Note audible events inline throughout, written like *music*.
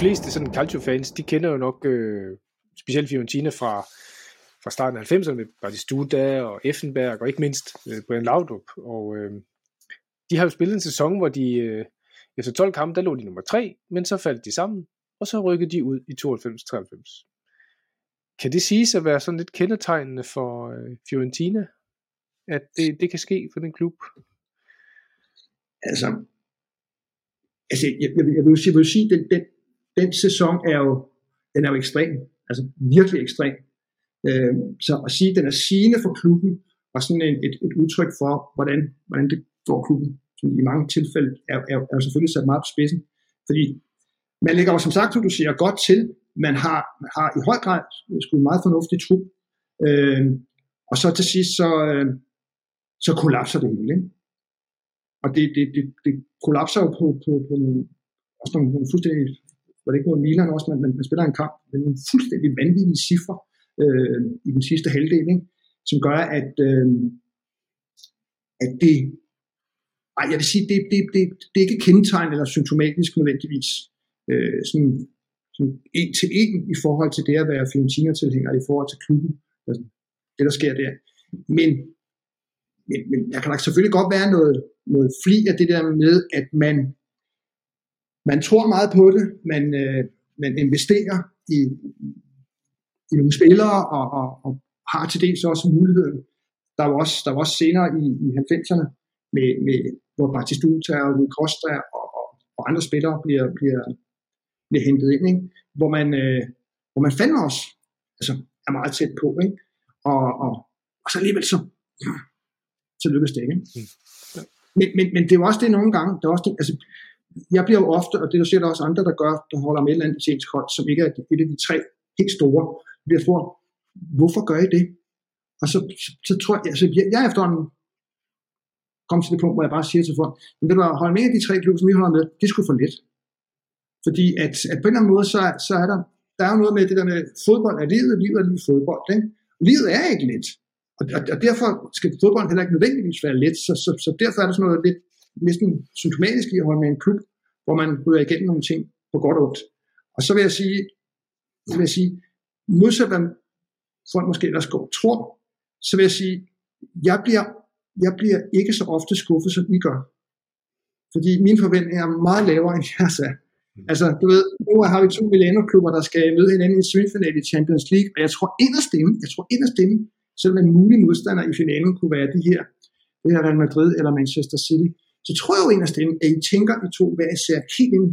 fleste sådan Calcio-fans, de kender jo nok øh, specielt Fiorentina fra, fra starten af 90'erne med Batistuta og Effenberg og ikke mindst øh, Brian Laudrup. Og øh, de har jo spillet en sæson, hvor de øh, efter 12 kampe, der lå de nummer 3, men så faldt de sammen, og så rykkede de ud i 92-93. Kan det siges at være sådan lidt kendetegnende for øh, Fiorentina, at det, det kan ske for den klub? Altså, altså jeg, jeg, jeg, vil, jeg vil sige, den, den, den sæson er jo, den er jo ekstrem, altså virkelig ekstrem. Øh, så at sige, at den er sigende for klubben, og sådan en, et, et udtryk for, hvordan, hvordan det går klubben, som i mange tilfælde er, er, er jo selvfølgelig sat meget på spidsen. Fordi man ligger jo som sagt, som du siger, godt til. Man har, man har i høj grad sgu en meget fornuftig trup. Øh, og så til sidst, så, øh, så kollapser det hele. Ikke? Og det, det, det, det kollapser jo på, på, på nogle, også nogle, nogle fuldstændig, var det ikke mod Milan også, man, man spiller en kamp med nogle fuldstændig vanvittige cifre øh, i den sidste halvdel, ikke? som gør, at, øh, at det, ej, jeg vil sige, det, det, det, det er ikke kendetegn eller symptomatisk nødvendigvis, øh, sådan, sådan en til en i forhold til det at være Fiorentina-tilhænger i forhold til klubben, altså, det der sker der. Men, men, men der kan da selvfølgelig godt være noget, noget fli af det der med, at man, man tror meget på det, man, øh, man investerer i, i nogle spillere, og, og, og har til dels også muligheden. Der var også, der var også senere i, i 90'erne, med, med, hvor Batistuta og Rui Costa og, og, og andre spillere bliver, bliver, bliver hentet ind, ikke? Hvor, man, øh, hvor man fandme også altså, er meget tæt på. Ikke? Og, og, og så alligevel så, så lykkes det ikke. Mm. Men, men, men det er jo også det nogle gange, det er også det, altså, jeg bliver jo ofte, og det der ser der også andre, der gør, der holder med et eller andet hold, som ikke er et af de tre helt store, bliver spurgt, hvorfor gør I det? Og så, så, tror jeg, altså, jeg, jeg efterhånden kom til det punkt, hvor jeg bare siger til folk, men ved du hvad, hold med af de tre klubber, som vi holder med, det skulle for lidt. Fordi at, at på en eller anden måde, så, så er der, der er jo noget med det der med, fodbold er livet, livet er lige fodbold. Ikke? Livet er ikke let. Og, og, og derfor skal fodbold heller ikke nødvendigvis være let. Så, så, så derfor er der sådan noget lidt næsten symptomatisk i at holde med en klub, hvor man ryger igennem nogle ting på godt og ondt. Og så vil jeg sige, vil jeg sige modsat hvad folk måske ellers går tror, så vil jeg sige, jeg bliver, jeg bliver ikke så ofte skuffet, som I gør. Fordi mine forventninger er meget lavere, end jeres er. Altså, du ved, nu har vi to Milano-klubber, der skal møde hinanden i semifinale i Champions League, og jeg tror inderst inde, jeg tror inderst inde, selvom en mulig modstander i finalen kunne være de her, det her Real Madrid eller Manchester City, så tror jeg jo inderst inde, at I tænker i to hver især helt ind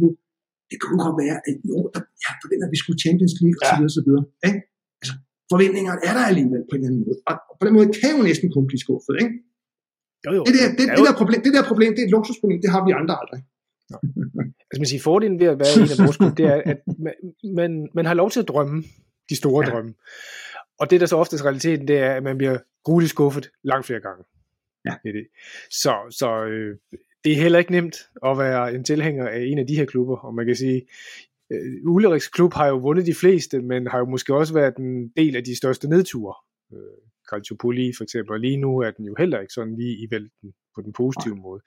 det kunne godt være, at år, der, ja, forventer, at vi skulle Champions League, ja. og så videre, Ikke? Altså, forventningerne er der alligevel på en eller anden måde. Og på den måde kan jo næsten kun blive skuffet, ikke? Jo, jo. Det, der, det, det, der problem, det der problem, det er et luksusproblem, det har vi andre aldrig. Altså man siger, fordelen ved at være en af vores klub, det er, at man, man, man har lov til at drømme de store ja. drømme. Og det, der så oftest realiteten, det er, at man bliver grueligt skuffet langt flere gange. Ja. Det er det. Så, så øh, det er heller ikke nemt at være en tilhænger af en af de her klubber, og man kan sige, øh, Ulriks klub har jo vundet de fleste, men har jo måske også været en del af de største nedture. Øh, Calciopoli for eksempel, og lige nu er den jo heller ikke sådan lige i vælten på den positive ja. måde.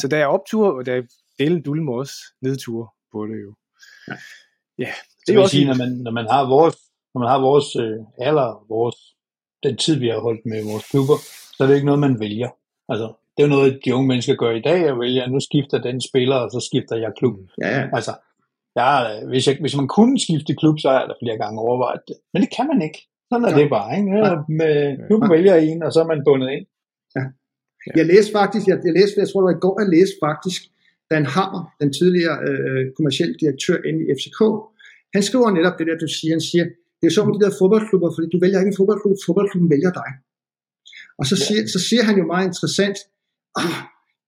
Så der er optur, og der er delen dulme også nedtur på det jo. Ja, ja det er også sige, når man, når man har vores, når man har vores øh, alder, vores, den tid vi har holdt med vores klubber, så er det ikke noget, man vælger. Altså, det er jo noget, de unge mennesker gør i dag, at vælge, nu skifter den spiller, og så skifter jeg klub. Mm. Ja, ja. Altså, ja, hvis, jeg, hvis man kunne skifte klub, så er der flere gange overvejet det. Men det kan man ikke. Sådan er ja. det bare. Ikke? Ja. Med, klubben ja. vælger en, og så er man bundet ind. Ja. Jeg læste faktisk, jeg, jeg læste, jeg tror det var i går, jeg læste faktisk, Dan Hammer, den tidligere øh, kommersielle direktør inde i FCK, han skriver netop det der, du siger. Han siger, det er med de der fodboldklubber, fordi du vælger ikke en fodboldklub, fodboldklubben vælger dig. Og så, siger, så siger han jo meget interessant, ah,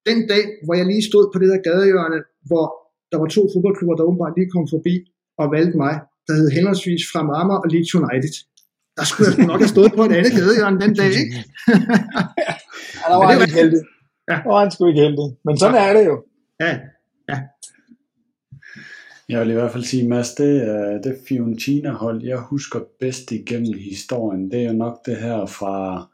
den dag, hvor jeg lige stod på det der gadehjørne, hvor der var to fodboldklubber, der åbenbart lige kom forbi og valgte mig, der hed henholdsvis fra Marmar og Leeds United. Der skulle jeg nok have stået på et andet gadehjørne den dag, ikke? *laughs* ja, der var han ikke heldig. Ja. Der var han sgu ikke heldig. Men sådan ja. er det jo. Ja, ja. Jeg vil i hvert fald sige, Mads, det, det Fiorentina-hold, jeg husker bedst igennem historien, det er jo nok det her fra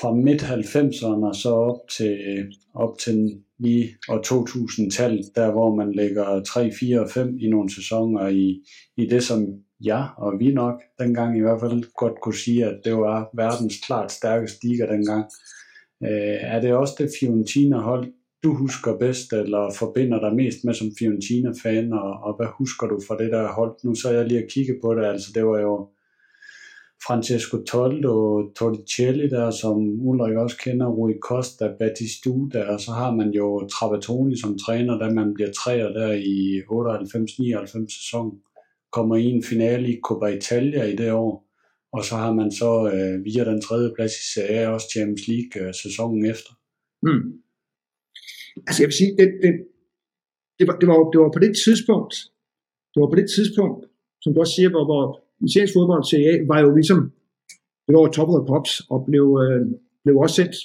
fra midt 90'erne så op til, øh, op til lige og 2000-tallet, der hvor man lægger 3, 4 og 5 i nogle sæsoner i, i det, som jeg og vi nok dengang i hvert fald godt kunne sige, at det var verdens klart stærkeste liga dengang. Øh, er det også det Fiorentina-hold, du husker bedst, eller forbinder dig mest med som Fiorentina-fan, og, og hvad husker du fra det der hold? Nu så jeg lige at kigge på det, altså det var jo Francesco Toldo, Torricelli der, som Ulrik også kender, Rui Costa, Batistuta, og så har man jo Trapattoni som træner, da man bliver træer der i 98-99 sæson, kommer i en finale i Coppa Italia i det år, og så har man så øh, via den tredje plads i Serie også Champions League øh, sæsonen efter. Hmm. Altså jeg vil sige, det, det, det, var, det, var, det var på det tidspunkt, det var på det tidspunkt, som du også siger, hvor, hvor italiensk fodbold CA var jo ligesom, det var top of the pops, og blev, øh, blev også sendt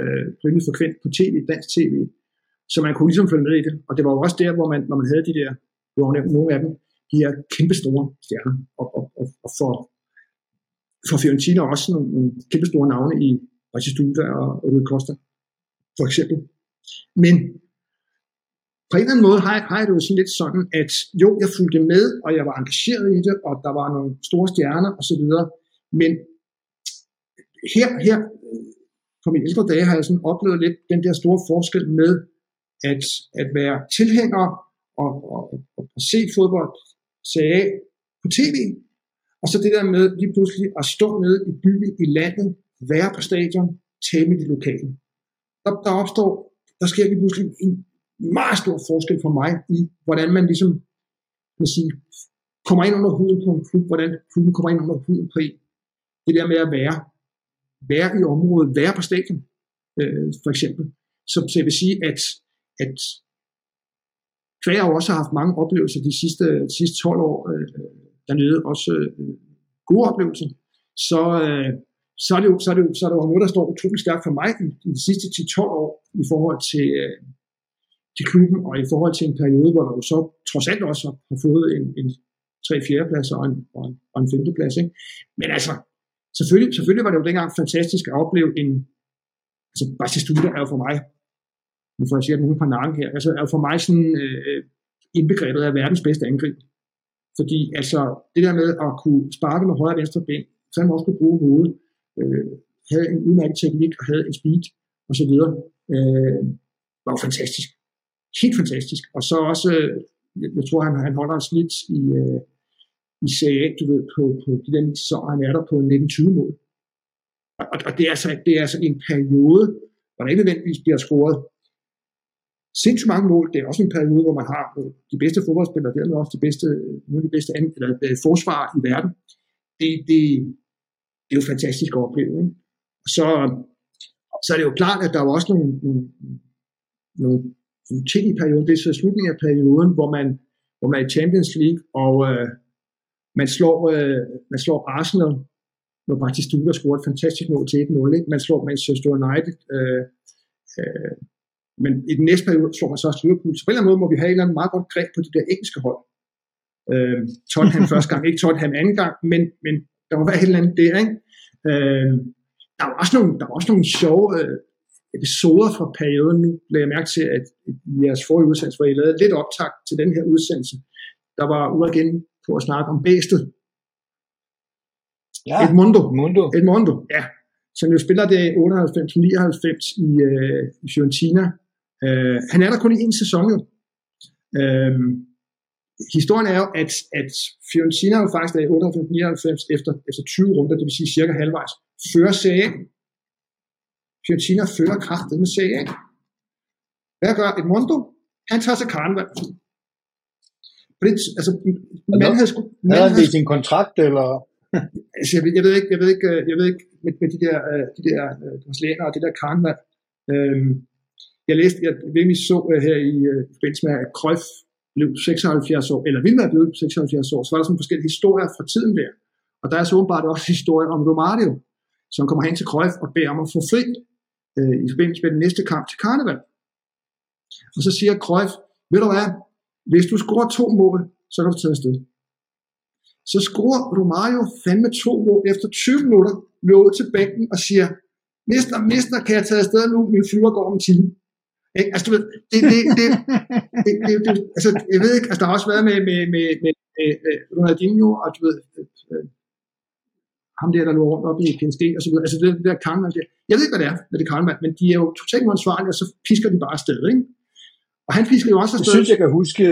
øh, rimelig frekvent på tv, dansk tv, så man kunne ligesom følge med i det. Og det var jo også der, hvor man, når man havde de der, du har nævnt nogle af dem, de her kæmpe store stjerner, og, og, og, og for, for Fiorentina også nogle, nogle kæmpe store navne i Batistuta og Rui Costa, for eksempel. Men på en eller anden måde har jeg, har jeg det jo sådan lidt sådan, at jo, jeg fulgte med, og jeg var engageret i det, og der var nogle store stjerner osv., men her, her på mine ældre dage har jeg sådan oplevet lidt den der store forskel med at, at være tilhænger og, og, og, og se fodbold sagde på tv, og så det der med lige pludselig at stå nede i byen, i landet, være på stadion, tæmme med de lokale. Der, der opstår, der sker lige pludselig en meget stor forskel for mig i, hvordan man ligesom, man sige, kommer ind under huden på en klub, hvordan klubben kommer ind under huden på en. Det der med at være, være i området, være på stadion, øh, for eksempel. Så, så jeg vil sige, at, at Kvæg har også haft mange oplevelser de sidste, de sidste 12 år øh, øh, dernede, også øh, gode oplevelser. Så, øh, så, er det jo, så, er det jo, så er det jo noget, der står utrolig stærkt for mig i, i de sidste 10-12 år i forhold til, øh, til klubben, og i forhold til en periode, hvor der jo så trods alt også har fået en, en 3-4 plads og en, og en, og en 5. plads. Ikke? Men altså, selvfølgelig, selvfølgelig var det jo dengang fantastisk at opleve en, altså Batistuta er jo for mig, nu får jeg sige nogen på nakken her, altså er jo for mig sådan øh, indbegrebet af verdens bedste angreb. Fordi altså, det der med at kunne sparke med højre og venstre ben, så man også kunne bruge hovedet, øh, havde en udmærket teknik og havde en speed og så videre, øh, var jo fantastisk. Helt fantastisk. Og så også, øh, jeg, jeg tror, han, han holder en snit i, øh, i Serie A, du ved, på, på de der så han er der på 1920 mål. Og, og det, er altså, det er altså en periode, hvor der ikke nødvendigvis bliver scoret sindssygt mange mål. Det er også en periode, hvor man har de bedste fodboldspillere, dermed også de bedste, nogle af de bedste eller, øh, forsvar i verden. Det, det, det er jo fantastisk at opleve. Ikke? Så, så er det jo klart, at der er også nogle, nogle, nogle, nogle ting i perioden. Det er så slutningen af perioden, hvor man, hvor man er i Champions League, og øh, man, slår, øh, man slår Arsenal, når faktisk Duda scorer et fantastisk mål til 1-0. Ikke? Man slår Manchester United øh, øh, men i den næste periode så man så også Liverpool. Så på en eller anden måde må vi have et eller andet meget godt greb på de der engelske hold. Øh, Tottenham *laughs* første gang, ikke Tottenham anden gang, men, men der må være et eller andet der, ikke? Øh, der var også nogle, der var også nogle sjove øh, episoder fra perioden. Nu lagde jeg mærke til, at i jeres forrige udsendelse, hvor I lavede lidt optag til den her udsendelse, der var ude igen på at snakke om bæstet. Ja, Edmundo. Mundo. Edmundo, ja. Som jo spiller det 98-99 i, øh, i Fiorentina, Øh, han er der kun i en sæson jo. Øh, historien er jo, at, at Fiorentina jo faktisk er i 98-99 efter, efter 20 runder, det vil sige cirka halvvejs, fører serien. Fiorentina fører kraftet med serien. Hvad gør Edmondo? Han tager sig karneval. Det, altså, man havde sgu... Havde det i sin kontrakt, eller? *laughs* altså, jeg, jeg, ved ikke, jeg ved ikke, jeg ved ikke med, med de der, øh, de der uh, og det der karneval. Øhm, jeg læste, jeg virkelig så her i forbindelse med, at Cruyff blev 76 år, eller ville være blevet 76 år, så var der sådan forskellige historier fra tiden der. Og der er så åbenbart også historier om Romario, som kommer hen til Cruyff og beder om at få fri øh, i forbindelse med den næste kamp til karneval. Og så siger Cruyff, ved du hvad, hvis du scorer to mål, så kan du tage afsted. Så scorer Romario fandme to mål efter 20 minutter, løber ud til bænken og siger, mister, mister, kan jeg tage afsted nu? Min flyver går om en time. Ikke? Altså, du ved, det, det, det, det, det, det, altså, jeg ved ikke, altså, der har også været med, med, med, med, med, Ronaldinho, og du ved, øh, øh, ham der, der lå rundt op i PSG, og så videre, altså det, det der Kahneman der. Jeg ved ikke, hvad det er med det Kahneman, men de er jo totalt uansvarlige, og så pisker de bare afsted, ikke? Og han pisker jo også afsted. Jeg synes, jeg kan huske,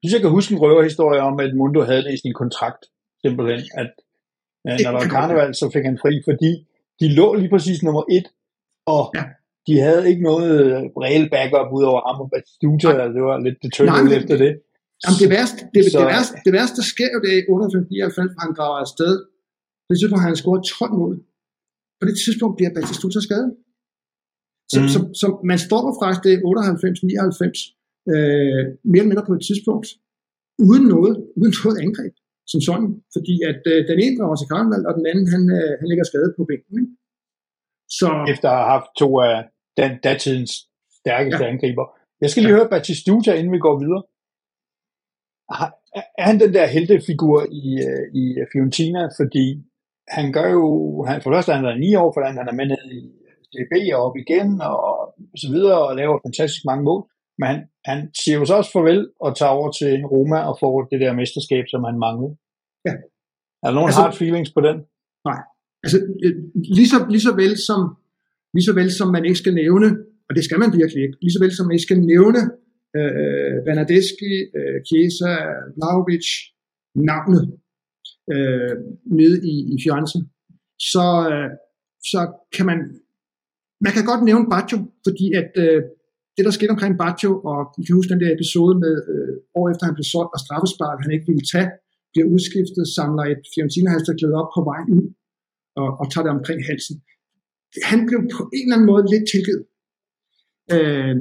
jeg synes, jeg kan huske en røverhistorie om, at Mundo havde det i sin kontrakt, simpelthen, at ja, når der var karneval, så fik han fri, fordi de lå lige præcis nummer et, og ja. de havde ikke noget reelt backup ud over ham og Batistuta, ja. det var lidt det tønde efter det. Jamen det værste, det, så, det, værste, det værste, der sker jo det i 98 hvor han drager afsted. På det tidspunkt har han scoret 12 mål. På det tidspunkt bliver Batistuta skadet. Så, mm. så, så, man står faktisk det 98-99 øh, mere eller mindre på et tidspunkt uden noget, uden noget angreb som sådan, fordi at øh, den ene drager til Karneval, og den anden, han, øh, han ligger skadet på bænken. Ikke? Så, Efter at have haft to af den, datidens stærkeste ja. angriber. Jeg skal lige ja. høre Batistuta, inden vi går videre. Er han den der heltefigur i, øh, i Fiorentina, fordi han gør jo, han, for det første han er 9 år, for han er med ned i DB og op igen, og så videre, og laver fantastisk mange mål. Men han, han siger jo så også farvel og tager over til Roma og får det der mesterskab, som han manglede. Ja. Er der nogen altså, hard feelings på den? Nej. Altså, lige så, lige så vel som, lige så vel som man ikke skal nævne, og det skal man virkelig ikke, lige så vel som man ikke skal nævne øh, Bernadeschi, øh, Chiesa, Vlaovic, navnet øh, nede i, i Firenze, så, øh, så kan man, man kan godt nævne Baccio, fordi at øh, det, der skete omkring Baccio, og I kan huske den der episode med øh, år efter han blev solgt og straffespark, han ikke ville tage, bliver udskiftet, samler et Fiorentina-halsterklæde op på vej ud og, og tager det omkring halsen. Han blev på en eller anden måde lidt tilgivet. Øh,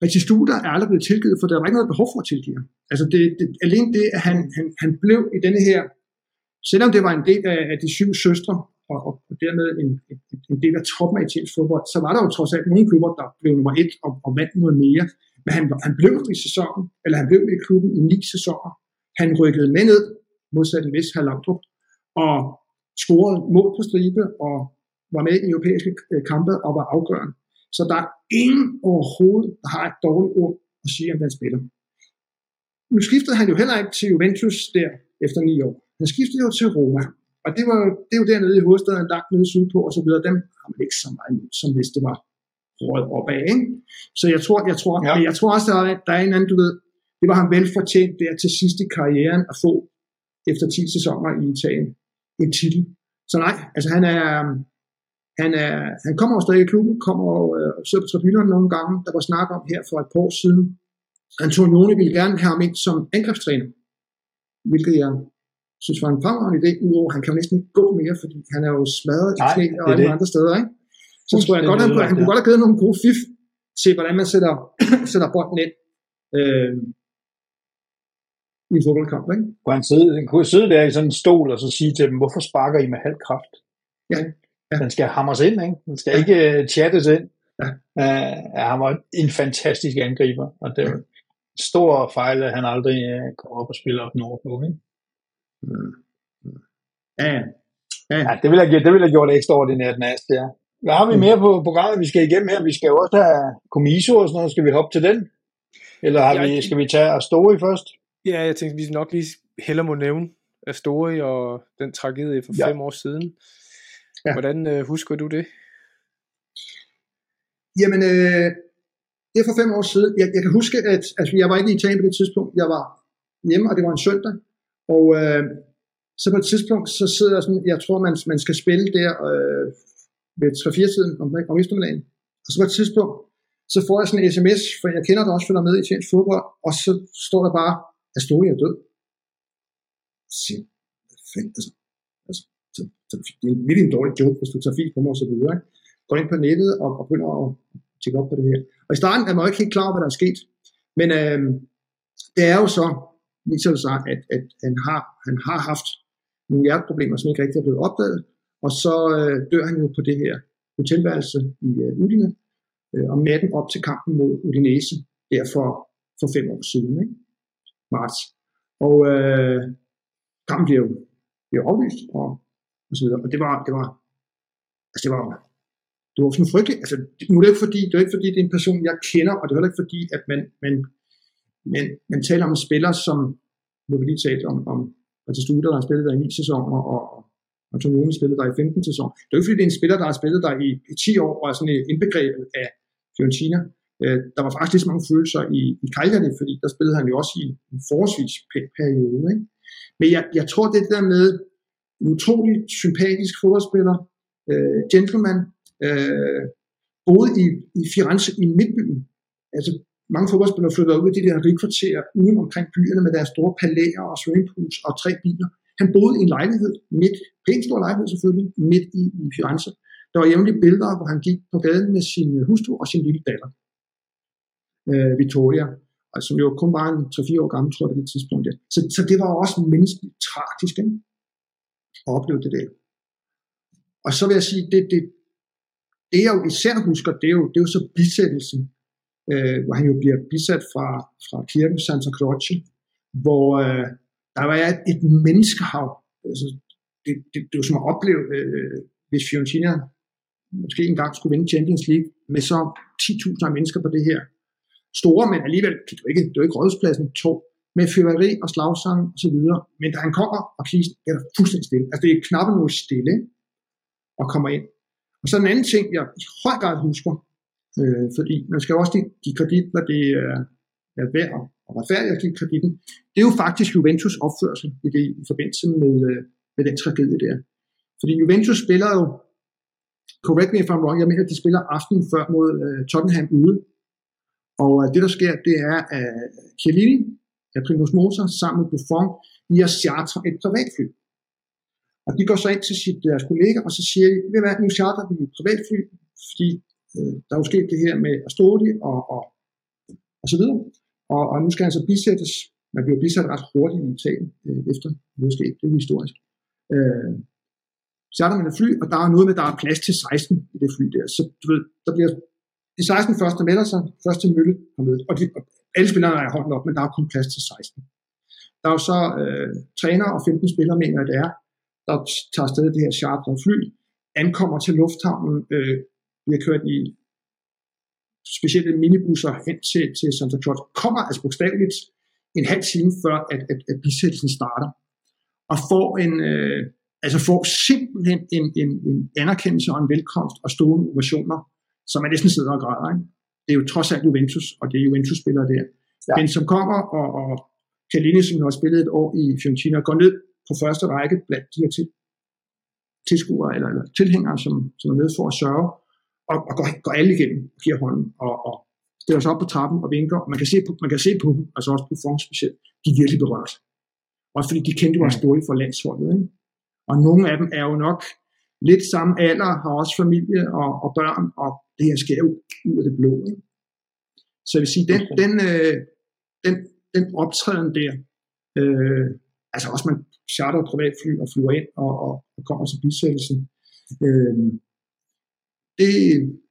Batistuta er aldrig blevet tilgivet, for der var ikke noget behov for at tilgive Altså det, det, alene det, at han, han, han blev i denne her, selvom det var en del af, af de syv søstre, og, og, dermed en, en, en del af toppen af italiensk fodbold, så var der jo trods alt nogle klubber, der blev nummer et og, og vandt noget mere. Men han, han blev i sæsonen, eller han blev i klubben i ni sæsoner. Han rykkede med ned, modsat en vis Herr og scorede mål på stribe, og var med i europæiske øh, kampe og var afgørende. Så der er ingen overhovedet, der har et dårligt ord at sige om den spiller. Nu skiftede han jo heller ikke til Juventus der efter ni år. Han skiftede jo til Roma. Og det, var, det er jo dernede i hovedstaden, langt nede sydpå og så videre. Dem har man ikke så meget som hvis det var råd opad. Ikke? Så jeg tror, jeg tror, ja. jeg tror også, der er, der er en anden, du ved, det var ham velfortjent der til sidst i karrieren at få efter 10 sæsoner i Italien en titel. Så nej, altså han er, han, er, han kommer jo stadig i klubben, kommer og øh, sidder på tribunerne nogle gange. Der var snak om her for et par år siden. Antonioni ville gerne have ham ind som angrebstræner, hvilket jeg synes var en fremragende idé, udover han kan jo næsten ikke gå mere, fordi han er jo smadret i knæ og alle andre steder. Ikke? Så tror jeg godt, han, han, kunne godt have givet nogle gode fif til, hvordan man sætter, *clears throat* sætter bolden ind. Øh, i en fodboldkamp. Ikke? Kunne han sidde, han kunne sidde der i sådan en stol og så sige til dem, hvorfor sparker I med halv kraft? Ja. ja. Den skal hamres ind, ikke? Den skal ja. ikke uh, chattes ind. Ja. Uh, han var en fantastisk angriber, og det var ja. stor fejl, at han aldrig uh, kom op og spiller op nordpå. Ikke? Mm. Ja, ja. Ja. ja, det vil have, det vil have gjort ekstraordinært næste, ja. Hvad har vi mm. mere på programmet, vi skal igennem her? Vi skal jo også have Comiso og sådan noget. Skal vi hoppe til den? Eller har ja, vi, skal vi tage Astori først? Ja, jeg tænkte, vi nok lige heller må nævne Astori og den tragedie for ja. fem år siden. Ja. Hvordan øh, husker du det? Jamen, øh, det er for fem år siden. Jeg, jeg kan huske, at altså, jeg var ikke i Italien på det tidspunkt. Jeg var hjemme, og det var en søndag. Og øh, så på et tidspunkt, så sidder jeg sådan, jeg tror, man, man skal spille der øh, ved 3-4-tiden om, om eftermiddagen. Og så på et tidspunkt, så får jeg sådan en sms, for jeg kender det også, følger med i tjenest fodbold, og så står der bare, at Astoria er død. Så fanden, altså, altså så, så, det er virkelig en dårlig joke, hvis du tager fint på mig og så videre. Ikke? Går ind på nettet og, og begynder at tjekke op på det her. Og i starten er man jo ikke helt klar over, hvad der er sket. Men øh, det er jo så, viser det sig, at, at han, har, han har haft nogle hjerteproblemer, som ikke rigtig er blevet opdaget. Og så øh, dør han jo på det her hotelværelse i øh, Udine, øh, om natten op til kampen mod Udinese, der for, for fem år siden. Ikke? marts. Og øh, kampen bliver jo bliver aflyst, og, og så videre. Og det var, det var, altså det var, det var sådan frygteligt. Altså, nu er det ikke fordi, det er ikke fordi, det er en person, jeg kender, og det er heller ikke fordi, at man, man, men man taler om en spiller, som, nu vi lige talt om, om altså Studer, der har spillet der i 9 sæsoner, og, og Antonioni spillet der i 15 sæsoner. Det er jo ikke fordi, det er en spiller, der har spillet der i, i 10 år, og er sådan indbegrebet af Fiorentina. Øh, der var faktisk lige så mange følelser i, i Cagliari, fordi der spillede han jo også i en forholdsvis periode. Ikke? Men jeg, jeg tror, det der med en utrolig sympatisk fodboldspiller, øh, gentleman, øh, boede i, i Firenze i midtbyen. Altså mange fodboldspillere flytter ud i de der rigkvarterer uden omkring byerne med deres store palæer og swimmingpools og tre biler. Han boede i en lejlighed, midt, pænt stor lejlighed selvfølgelig, midt i, i Firenze. Der var jævnligt billeder, hvor han gik på gaden med sin øh, hustru og sin lille datter, øh, Victoria, som jo kun var en 3-4 år gammel, tror jeg, på det tidspunkt. Ja. Så, så det var også menneskeligt tragisk ikke? at opleve det der. Og så vil jeg sige, det, det, det jeg jo især husker, det er jo, det er jo så bisættelsen, øh, hvor han jo bliver bisat fra, fra kirken Santa Croce, hvor øh, der var et, et menneskehav. Altså, det, det, det var som at opleve, øh, hvis Fiorentina måske engang skulle vinde Champions League med så 10.000 af mennesker på det her store, men alligevel, det var ikke, det var ikke rådspladsen to, med fyrværkeri og slagsang og så videre. Men da han kommer, og kisten er der fuldstændig stille. Altså det er knap noget stille, og kommer ind. Og så en anden ting, jeg i høj grad husker, øh, fordi man skal også give kredit, når det er, er værd og retfærdigt at give kreditten. Det er jo faktisk Juventus opførsel i, det, i forbindelse med, øh, med den tragedie der. Fordi Juventus spiller jo, correct me if I'm wrong, jeg mener, at de spiller aftenen før mod uh, Tottenham ude. Og uh, det der sker, det er, at uh, Chiellini, af Primus Motor, sammen med Buffon, i at charter et privatfly. Og de går så ind til sit, deres kollega, og så siger de, ved hvad, nu charter vi et privatfly, fordi øh, der er jo sket det her med Astodi og, og, og så videre. Og, og nu skal han så bisættes. Man bliver bisat ret hurtigt i Italien øh, efter noget. Det er historisk. Øh, så er der med et fly, og der er noget med, at der er plads til 16 i det fly der. Så du ved, der bliver de 16 første melder sig, første mølle har med. Og, de, og alle spillerne er holdt op, men der er kun plads til 16. Der er jo så øh, træner og 15 spillere, mener det er, der tager afsted det her charter fly, ankommer til lufthavnen, øh, bliver kørt i specielle minibusser hen til, til Santa Claus, kommer altså bogstaveligt en halv time før, at, at, at bisættelsen starter, og får en, øh, altså får simpelthen en, en, en anerkendelse og en velkomst og stående ovationer, som er næsten sidder og græder. Ikke? Det er jo trods alt Juventus, og det er Juventus-spillere der. Ja. Men som kommer, og, og Kalini, som har spillet et år i Fiorentina, går ned på første række blandt de her til, tilskuere eller, eller tilhængere, som, som er med for at sørge, og, og går, går alle igennem giver hånden, og, og stiller sig op på trappen og vinker, og man kan se på, man kan se på dem, altså også på Fons specielt, de er virkelig berørt. Også fordi de kendte jo hans story for landsholdet. Ikke? Og nogle af dem er jo nok lidt samme alder, har også familie og, og børn, og det her sker jo ud af det blå. Ikke? Så jeg vil sige, den, den, øh, den, den optræden der, øh, altså også man charter privatfly og flyver ind og, og, og kommer til bisættelsen. Øh, det,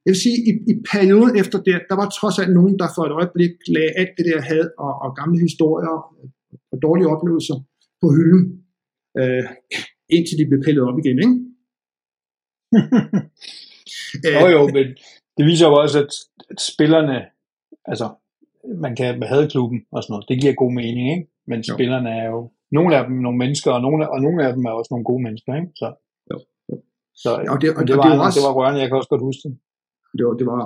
jeg vil sige, i, i perioden efter det, der var trods alt nogen, der for et øjeblik lagde alt det der had og, og gamle historier og dårlige oplevelser på hylden, øh, indtil de blev pillet op igen, ikke? *laughs* jo jo, men det viser jo også, at, at spillerne, altså, man kan have klubben og sådan noget, det giver god mening, ikke? Men jo. spillerne er jo, nogle af dem nogle mennesker, og nogle, og nogle af dem er også nogle gode mennesker, ikke? Så. Så og det, og det, var, det, var også, det var rørende, jeg kan også godt huske det. Det var, det var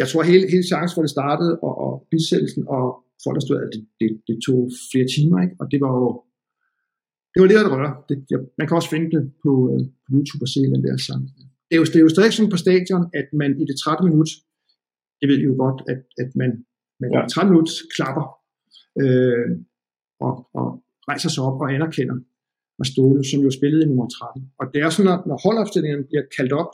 jeg tror hele, hele chancen for det startede, og, og bisættelsen, og folk der stod, at det, det, det tog flere timer, ikke? og det var jo, det var lidt at røre. Det, jeg, man kan også finde det på, uh, på YouTube og se den der sang. Det er, jo, det er jo stadig sådan på stadion, at man i det 30 minut, det ved I jo godt, at, at man, man ja. i 30 minut klapper øh, og, og rejser sig op og anerkender Ståle, som jo spillede i nummer 13. Og det er sådan, at når holdopstillingen bliver kaldt op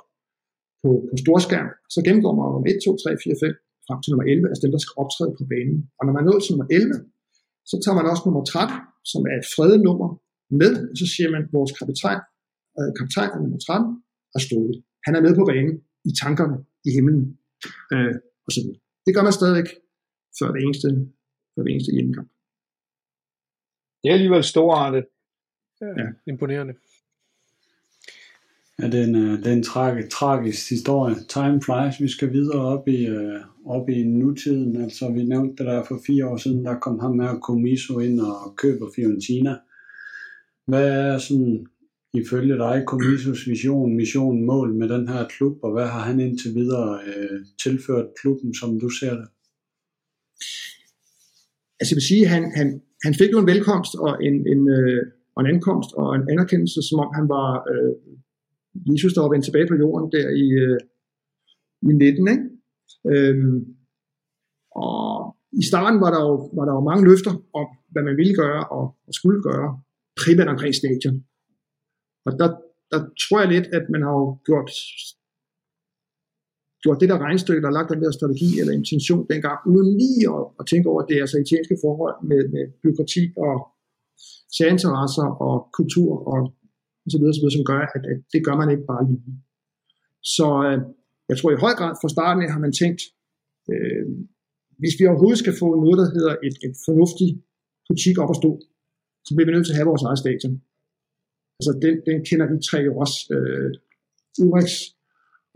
på, på storskærm, så gennemgår man om 1, 2, 3, 4, 5 frem til nummer 11, altså dem, der skal optræde på banen. Og når man når nået til nummer 11, så tager man også nummer 13, som er et fredet nummer, med, og så siger man, at vores kaptajn, øh, kaptajn er nummer 13, er Ståle. Han er med på banen, i tankerne, i himlen, øh, og så videre. Det gør man stadigvæk før det eneste, før det eneste hjemmekamp. Det er alligevel storartet. Ja, imponerende. Ja, det er en, øh, det er en tragi, tragisk historie. Time flies. Vi skal videre op i, uh, op i nutiden. Altså, vi nævnte det der for fire år siden, der kom ham med Comiso ind og køber Fiorentina. Hvad er sådan, ifølge dig, Comisos vision, mission, mål med den her klub, og hvad har han indtil videre uh, tilført klubben, som du ser det? Altså, jeg vil sige, han, han, han fik jo en velkomst og en, en, øh, og en ankomst og en anerkendelse, som om han var øh, Jesus, der var vendt tilbage på jorden der i, øh, i 19. Ikke? Øhm, og i starten var der, jo, var der jo mange løfter om, hvad man ville gøre og, og skulle gøre, primært omkring stadion. Og der, der tror jeg lidt, at man har jo gjort, gjort det der regnstykke, der har lagt den der strategi eller intention dengang, uden lige at, at tænke over, at det er altså italienske forhold med, med byråkrati og særinteresser og kultur og og så videre, så videre, som gør, at, at det gør man ikke bare lige. Så øh, jeg tror i høj grad fra starten af har man tænkt, øh, hvis vi overhovedet skal få noget, der hedder et, et fornuftigt butik op at stå, så bliver vi nødt til at have vores eget stadion. Altså den, den kender vi tre jo også. Øh, Ulrichs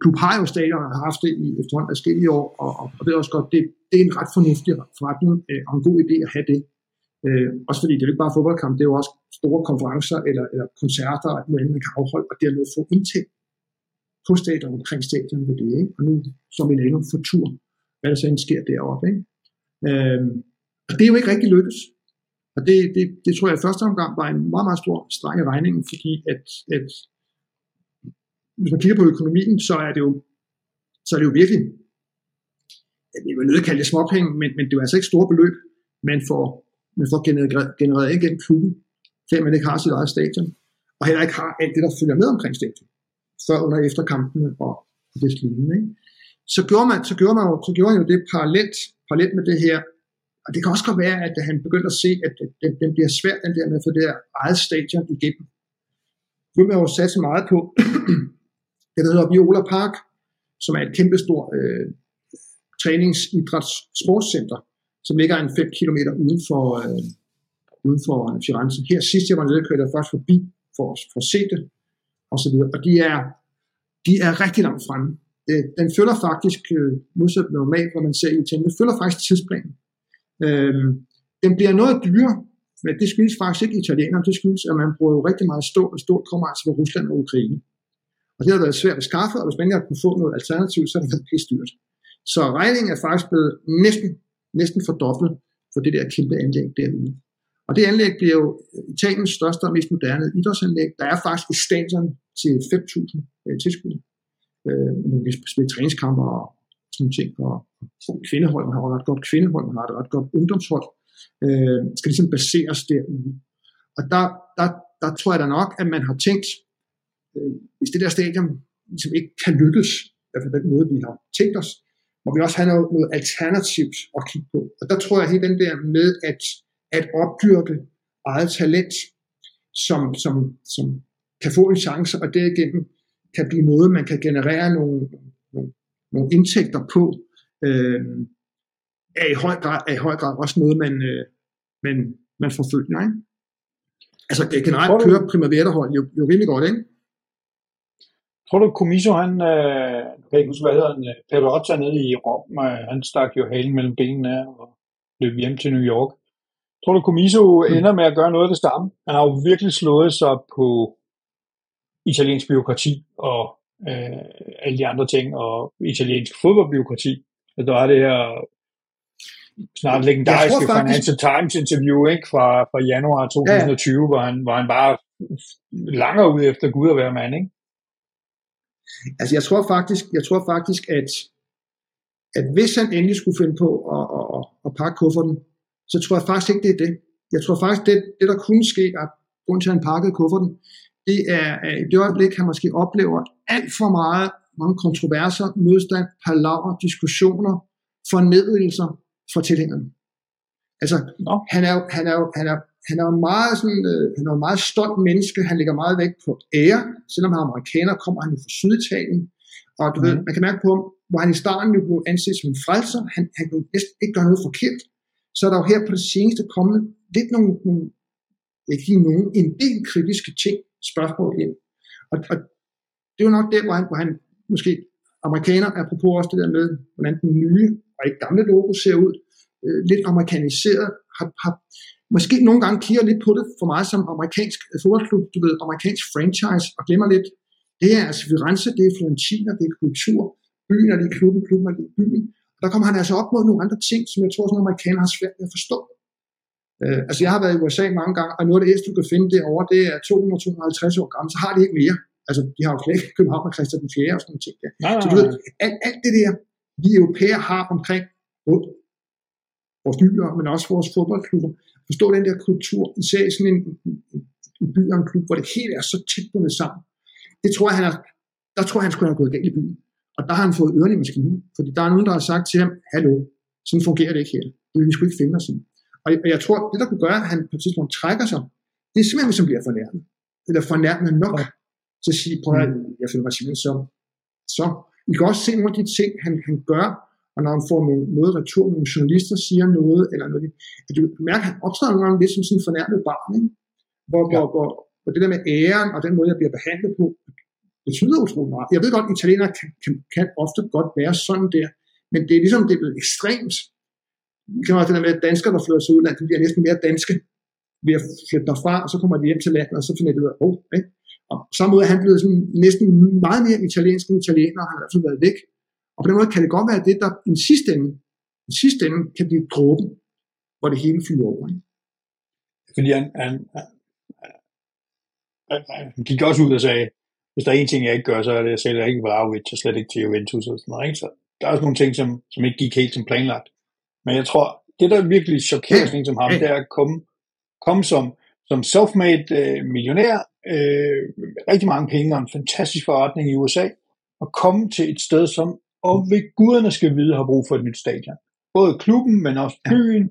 klub har jo stadion og har haft det i efterhånden forskellige år, og, og, og det er også godt, det, det er en ret fornuftig forretning øh, og en god idé at have det. Øh, også fordi det er jo ikke bare fodboldkamp, det er jo også store konferencer eller, eller koncerter, at noget man kan afholde, og dermed få indtægt på stadion omkring stadion ved det. Ikke? Og nu så vi laver for tur, hvad der så end sker deroppe. Ikke? Øh, og det er jo ikke rigtig lykkes. Og det, det, det tror jeg i første omgang var en meget, meget stor streng i regningen, fordi at, at hvis man kigger på økonomien, så er det jo, så er det jo virkelig, jeg vil nødt kalde det småpenge, men, men det er altså ikke store beløb, man får men får genereret, genereret gennem klubben, før man ikke har sit eget stadion, og heller ikke har alt det, der følger med omkring stadion, før under efter kampene og det lignende. Ikke? Så gjorde man, så gjorde man, jo, så gjorde man jo det parallelt, parallelt med det her, og det kan også godt være, at han begyndte at se, at den, den bliver svært, den der med at få det her eget stadion igennem. Nu vil man jo satse meget på *clears throat* det, der hedder Viola Park, som er et kæmpestort øh, træningsidræts sportscenter, som ligger en 5 km uden for, øh, uden for Firenze. Her sidst jeg var nede, kørte jeg først forbi for, for at se det, og så videre. Og de er, de er rigtig langt fremme. Øh, den følger faktisk, øh, modsat normalt, hvor man ser i Italien, den følger faktisk tidsplanen. Øh, den bliver noget dyrere, men det skyldes faktisk ikke italienerne, det skyldes, at man bruger jo rigtig meget stål, og stål kommer altså fra Rusland og Ukraine. Og det har været svært at skaffe, og hvis man ikke har kunnet få noget alternativ, så er det været pisse dyrt. Så regningen er faktisk blevet næsten næsten fordoblet for det der kæmpe anlæg derude. Og det anlæg bliver jo øh, Italiens største og mest moderne idrætsanlæg. Der er faktisk i stadion til 5.000 øh, tilskuere. Øh, man kan spille træningskampe og sådan ting. Og kvindehold, har ret godt kvindehold, har et ret godt ungdomshold. Øh, skal ligesom baseres derude. Og der, der, der tror jeg da nok, at man har tænkt, øh, hvis det der stadion ligesom ikke kan lykkes, i hvert fald den måde, vi har tænkt os, må vi også have noget, noget alternativt at kigge på. Og der tror jeg, at den der med at, at opdyrke eget talent, som, som, som kan få en chance, og derigennem kan blive noget, man kan generere nogle, nogle, nogle indtægter på, øh, er, i høj grad, er i høj grad også noget, man, øh, man, man forfølger. Ikke? Altså generelt kører Primavera-hold jo, jo rimelig godt, ikke? Tror du, Comiso, han, øh, kan ikke huske, hvad hedder han, øh, Perotta nede i Rom, øh, han stak jo halen mellem benene og løb hjem til New York. Tror du, Comiso mm. ender med at gøre noget af det samme? Han har jo virkelig slået sig på italiensk byråkrati og øh, alle de andre ting, og italiensk fodboldbyråkrati. Og der er det her snart legendariske faktisk... Financial Times interview ikke, fra, fra januar 2020, ja. hvor, han, hvor han bare langer ud efter Gud at være mand. Ikke? Altså jeg tror faktisk, jeg tror faktisk at, at hvis han endelig skulle finde på at, at, at, at pakke kufferten, så tror jeg faktisk ikke, det er det. Jeg tror faktisk, det, det der kunne ske, at grund til, at han pakkede kufferten, det er, det øjeblik, han måske oplever alt for meget, mange kontroverser, modstand, palaver, diskussioner, fornedrigelser for tilhængerne. Altså, no. han, er, han, er, han, er, han er jo meget sådan, øh, han er en meget stolt menneske, han lægger meget vægt på ære, selvom han er amerikaner, kommer han jo fra Syditalien, og du mm. ved, man kan mærke på ham, hvor han i starten jo blev anset som en frelser, han, han kunne næsten ikke gøre noget forkert, så er der jo her på det seneste kommet lidt nogle, nogle ikke lige nogen, en del kritiske ting, spørgsmål ind. Og, og det er jo nok der, hvor han, hvor han måske amerikaner, apropos også det der med, hvordan den nye og ikke gamle logo ser ud, øh, lidt amerikaniseret, har, har måske nogle gange kigger lidt på det for meget som amerikansk fodboldklub, du ved, amerikansk franchise, og glemmer lidt, det er altså Firenze, det er Fiorentina, det er kultur, byen er det klubben, klubben er det byen. Og der kommer han altså op mod nogle andre ting, som jeg tror, som amerikanere har svært ved at forstå. Øh, altså jeg har været i USA mange gange, og noget af det ældste, du kan finde derovre, det er 200-250 år gammel, så har de ikke mere. Altså de har jo slet ikke København og Christian den 4. og sådan noget ting. Nej, så du ved, alt, alt det der, vi europæer har omkring både vores byer, men også vores fodboldklubber, forstå den der kultur, især i sådan en, en, by og en klub, hvor det hele er så tæt bundet sammen. Det tror jeg, han er, der tror jeg, han skulle have gået galt i byen. Og der har han fået ørerne i maskinen, fordi der er nogen, der har sagt til ham, hallo, sådan fungerer det ikke her. Det vil vi sgu ikke finde os i. Og jeg, og jeg tror, det der kunne gøre, at han på et tidspunkt trækker sig, det er simpelthen, hvis han bliver fornærmet. Eller fornærmet nok til at sige, prøv at jeg føler mig simpelthen så. Så I kan også se nogle af de ting, han, han gør, og når han får noget, noget retur, nogle journalister siger noget, eller noget, at du mærker, at han optræder nogle gange lidt som sådan en fornærmet barn, ikke? Hvor, ja. hvor, hvor, hvor, det der med æren, og den måde, jeg bliver behandlet på, betyder utrolig meget. Jeg ved godt, at italienere kan, kan, kan ofte godt være sådan der, men det er ligesom, det er blevet ekstremt. Det kan også det der med, at danskere, der flytter til udlandet, de bliver næsten mere danske ved at flytte derfra, og så kommer de hjem til landet, og så finder de ud af, oh, ikke? Og på samme måde er han blevet sådan næsten meget mere italiensk end italiener, han har altså været væk. Og på den måde kan det godt være det, der i sidste ende, i sidste ende kan blive dråben, hvor det hele flyver over. Ikke? Fordi han, han, han, han gik også ud og sagde, hvis der er en ting, jeg ikke gør, så er det, at jeg sælger ikke Vlaovic og slet ikke til Juventus og sådan noget. Ikke? Så der er også nogle ting, som, som ikke gik helt som planlagt. Men jeg tror, det der virkelig chokerer sådan som ham, det er at komme, komme som, som self-made øh, millionær, øh, rigtig mange penge og en fantastisk forretning i USA, og komme til et sted, som og ved guderne skal vide, har brug for et nyt stadion. Både klubben, men også byen.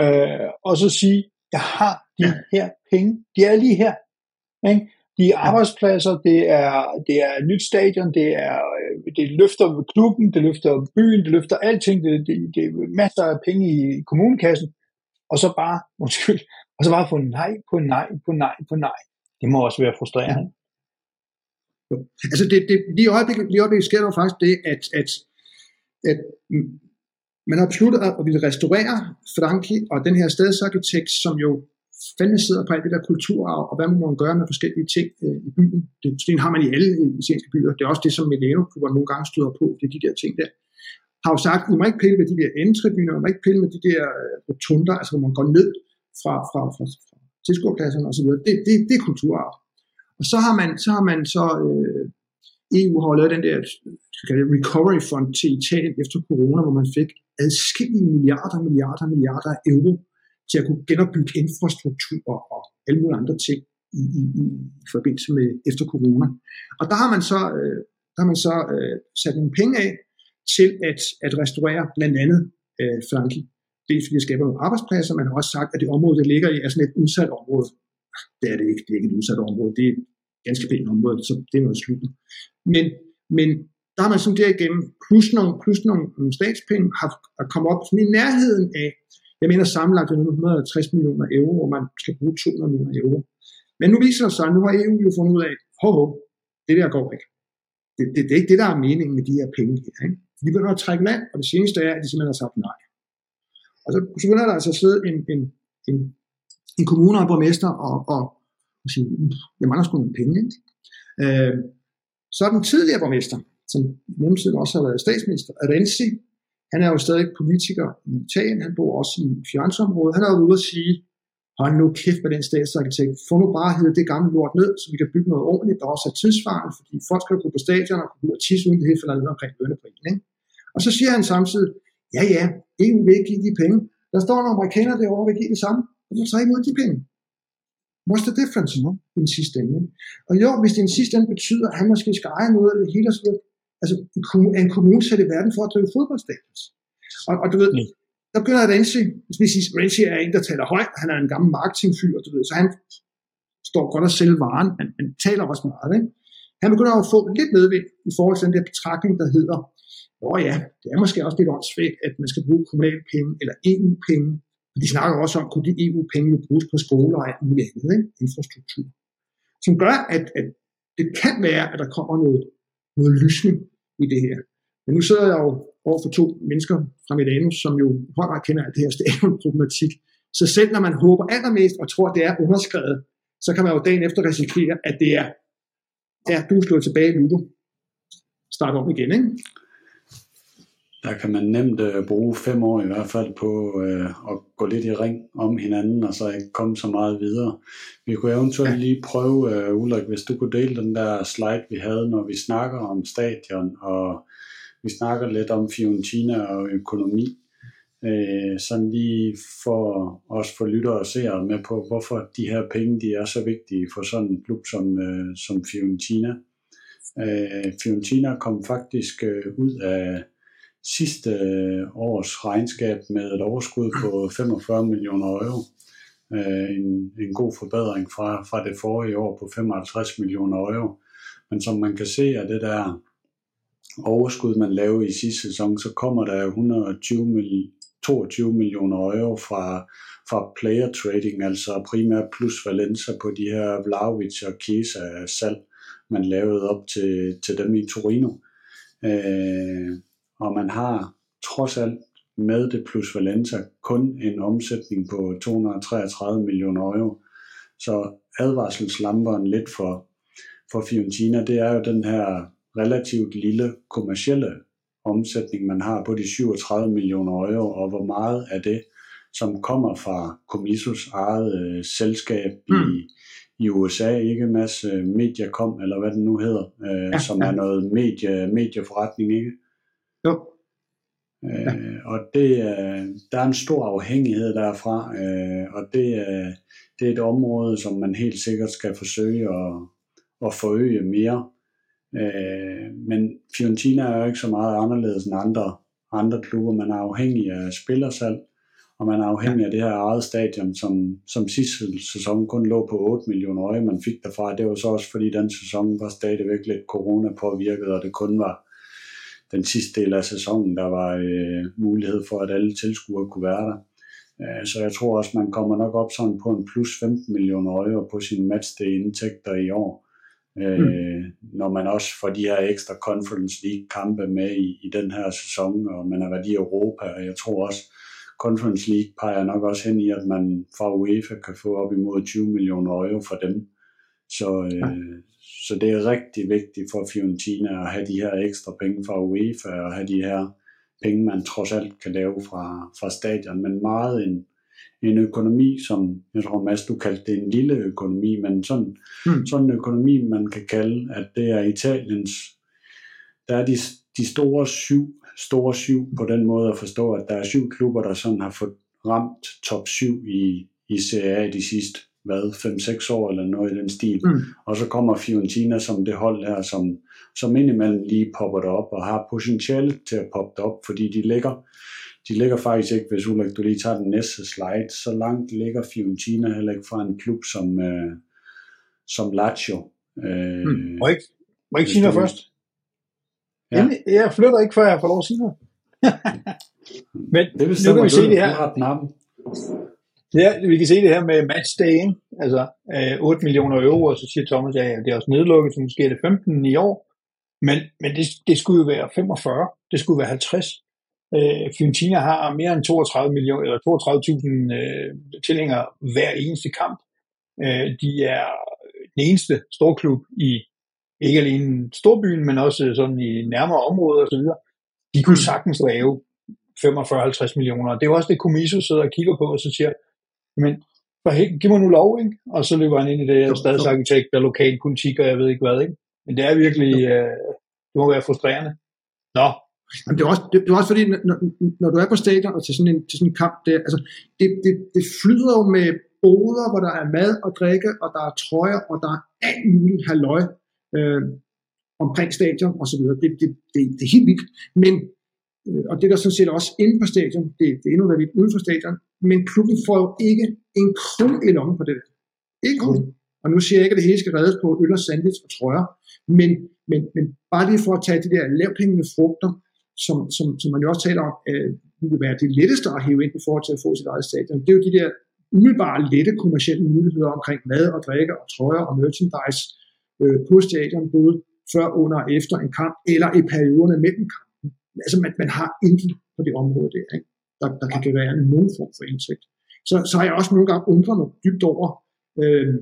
Øh, og så sige, jeg har de her penge. De er lige her. Ikke? De er arbejdspladser, det er, det er et nyt stadion, det, er, øh, det løfter klubben, det løfter byen, det løfter alting, det, det, det er masser af penge i kommunekassen, og så bare, *laughs* undskyld, og så bare få nej på nej på nej på nej. Det må også være frustrerende. Altså det, det, lige i øjeblikket, lige i øjeblikket sker der faktisk det, at, at, at man har besluttet at ville restaurere Franki og den her stedsarkitekt, som jo fandme sidder på alt det der kulturarv, og hvad man må man gøre med forskellige ting øh, i byen. Det, det har man i alle øh, italienske byer. Det er også det, som Milano nogle gange støder på, det er de der ting der. Har jo sagt, I må ikke pille med de der endtribuner, I må ikke pille med de der øh, rotunder, altså hvor man går ned fra, fra, fra, fra tilskuerpladserne osv. Det, det, det er kulturarv. Og så har man så, har man så øh, EU har lavet den der skal det, recovery fund til Italien efter corona, hvor man fik adskillige milliarder, milliarder, milliarder af euro til at kunne genopbygge infrastruktur og alle mulige andre ting i, i, i forbindelse med efter corona. Og der har man så, øh, der har man så øh, sat nogle penge af til at, at restaurere blandt andet øh, Flanki. Det er fordi det skaber nogle arbejdspladser. Man har også sagt, at det område, det ligger i, er sådan et udsat område. Det er det ikke. Det er ikke et udsat område. Det er et ganske pænt område, så det er noget slut. Men, men der har man sådan derigennem, plus nogle, plus nogle statspenge, har, har kommet op sådan i nærheden af, jeg mener sammenlagt er 160 millioner euro, hvor man skal bruge 200 millioner euro. Men nu viser det sig, at nu har EU jo fundet ud af, hov, hov, det der går ikke. Det, det, det er ikke det, der er meningen med de her penge her. Ikke? De begynder at trække land, og det seneste er, at de simpelthen har sagt nej. Og så, så begynder der altså at sidde en, en, en, en kommune og borgmester og, og, og sige, jeg mangler sgu nogle penge. Ikke? Øh, så er den tidligere borgmester, som i også har været statsminister, Renzi, han er jo stadig politiker i Italien, han bor også i Firenze-området. Han er jo ude at sige, hold nu kæft med den statsarkitekt, få nu bare hedder det gamle lort ned, så vi kan bygge noget ordentligt, der også er tidsvarende, fordi folk skal gå på stadion og kunne ud og tisse uden det hele falder ned omkring lønneprisen. Ikke? Og så siger han samtidig, ja ja, EU vil ikke give de penge. Der står nogle amerikanere derovre, vil give det samme, og så tager imod de penge. What's the difference no? i den sidste ende? Og jo, hvis det i den sidste ende betyder, at han måske skal eje noget af det hele, så altså en kommune sat i verden for at drive fodboldstadions. Og, og du ved, mm. der begynder Renzi, hvis Renzi er en, der taler højt, han er en gammel marketingfyr, du ved, så han står godt at sælge varen, men han taler også meget, ikke? Han begynder at få lidt medvind i forhold til den der betragtning, der hedder, åh ja, det er måske også lidt åndssvagt, at man skal bruge kommunale penge eller EU-penge og de snakker også om, kunne de EU-penge bruges på skoler og alt muligt andet, ikke? infrastruktur. Som gør, at, at det kan være, at der kommer noget, noget lysning i det her. Men nu sidder jeg jo over for to mennesker fra Milano, som jo højere kender alt det her stadionproblematik. Så selv når man håber allermest og tror, at det er underskrevet, så kan man jo dagen efter risikere, at det er, ja, du er slået tilbage nu. Start om igen, ikke? Der kan man nemt uh, bruge fem år i hvert fald på uh, at gå lidt i ring om hinanden, og så ikke komme så meget videre. Vi kunne eventuelt lige prøve, uh, Ulrik, hvis du kunne dele den der slide, vi havde, når vi snakker om stadion, og vi snakker lidt om Fiorentina og økonomi, uh, sådan lige for os for lyttere og seere med på, hvorfor de her penge de er så vigtige for sådan en klub som, uh, som Fiorentina. Uh, Fiorentina kom faktisk uh, ud af sidste øh, års regnskab med et overskud på 45 millioner euro. Øh, en, en god forbedring fra, fra det forrige år på 55 millioner euro. Men som man kan se af det der overskud, man lavede i sidste sæson, så kommer der 120 millioner 22 millioner euro fra, fra player trading, altså primært plus Valenza på de her Vlaovic og Chiesa salg, man lavede op til, til dem i Torino. Øh, og man har trods alt med det plus Valenza kun en omsætning på 233 millioner euro. Så advarselslamperen lidt for, for Fiorentina, det er jo den her relativt lille kommercielle omsætning, man har på de 37 millioner euro, og hvor meget af det, som kommer fra Comisos eget øh, selskab mm. i, i USA, ikke en masse Mediacom, eller hvad det nu hedder, øh, ja, som ja. er noget medie, medieforretning, ikke? Jo. Øh, og det, er, der er en stor afhængighed derfra, øh, og det, er, det er et område, som man helt sikkert skal forsøge at, at forøge mere. Øh, men Fiorentina er jo ikke så meget anderledes end andre, andre klubber. Man er afhængig af spillersalg, og man er afhængig af det her eget stadion, som, som sidste sæson kun lå på 8 millioner øje, man fik derfra. Det var så også fordi den sæson var stadigvæk lidt corona påvirket, og det kun var den sidste del af sæsonen, der var øh, mulighed for, at alle tilskuere kunne være der. Øh, så jeg tror også, man kommer nok op sådan på en plus 15 millioner euro på sin matchday-indtægter i år. Øh, mm. Når man også får de her ekstra Conference League-kampe med i, i den her sæson, og man har været i Europa, og jeg tror også, Conference League peger nok også hen i, at man fra UEFA kan få op imod 20 millioner euro for dem. Så, øh, så det er rigtig vigtigt for Fiorentina at have de her ekstra penge fra UEFA og have de her penge, man trods alt kan lave fra, fra stadion, men meget en, en økonomi, som jeg tror Mads, du kaldte det en lille økonomi, men sådan, mm. sådan en økonomi, man kan kalde, at det er Italiens, der er de, de store syv, store syv på den måde at forstå, at der er syv klubber, der sådan har fået ramt top 7 i, i Serie A de sidste hvad, 5-6 år eller noget i den stil. Mm. Og så kommer Fiorentina som det hold her, som, som indimellem lige popper det op og har potentiale til at poppe det op, fordi de ligger, de ligger faktisk ikke, hvis Ulrik, du lige tager den næste slide, så langt ligger Fiorentina heller ikke fra en klub som, øh, som Lazio. Øh, mm. Må ikke, må ikke sige noget først? Ja. Jeg flytter ikke, før jeg får lov at sige noget. *laughs* Men det nu kan vi se det her. Ja, vi kan se det her med matchday, ikke? altså øh, 8 millioner euro, og så siger Thomas, ja, ja, det er også nedlukket, så måske er det 15 i år, men, men det, det skulle jo være 45, det skulle være 50. Øh, Fiorentina har mere end 32 millioner, eller 32.000 øh, tilhængere hver eneste kamp. Øh, de er den eneste storklub i ikke alene storbyen, men også sådan i nærmere områder osv. De kunne sagtens lave 45-50 millioner. Det er jo også det, Comiso sidder og kigger på, og så siger, men for helt, giv mig nu lov, ikke? Og så løber han ind i det, jeg er stadsarkitekt og lokalpolitik, og jeg ved ikke hvad, ikke? Men det er virkelig, øh, det må være frustrerende. Nå. Men det er også, det, det er også fordi, når, når du er på stadion og til sådan en, til sådan en kamp, det, altså, det, det, det flyder jo med boder, hvor der er mad og drikke, og der er trøjer, og der er alt muligt halløj øh, omkring stadion og så videre. Det, det, det, det er helt vildt. Men Øh, og det er der sådan set også inde på stadion, det, det er endnu lidt uden for stadion, men klubben får jo ikke en krone i lommen på det der. Ikke kun. Og nu siger jeg ikke, at det hele skal reddes på øl og sandwich og trøjer, men, men, men bare lige for at tage de der lavthængende frugter, som, som, som man jo også taler om, øh, vil være det letteste at hæve ind i forhold til at få sit eget stadion. Det er jo de der umiddelbare lette kommersielle muligheder omkring mad og drikke og trøjer og merchandise, øh, på stadion, både før, under og efter en kamp, eller i perioderne mellem kamp. Altså man, man har intet på det område der, ikke? Der, der kan generere nogen form for indsigt. Så, så har jeg også nogle gange undret mig dybt over, øh,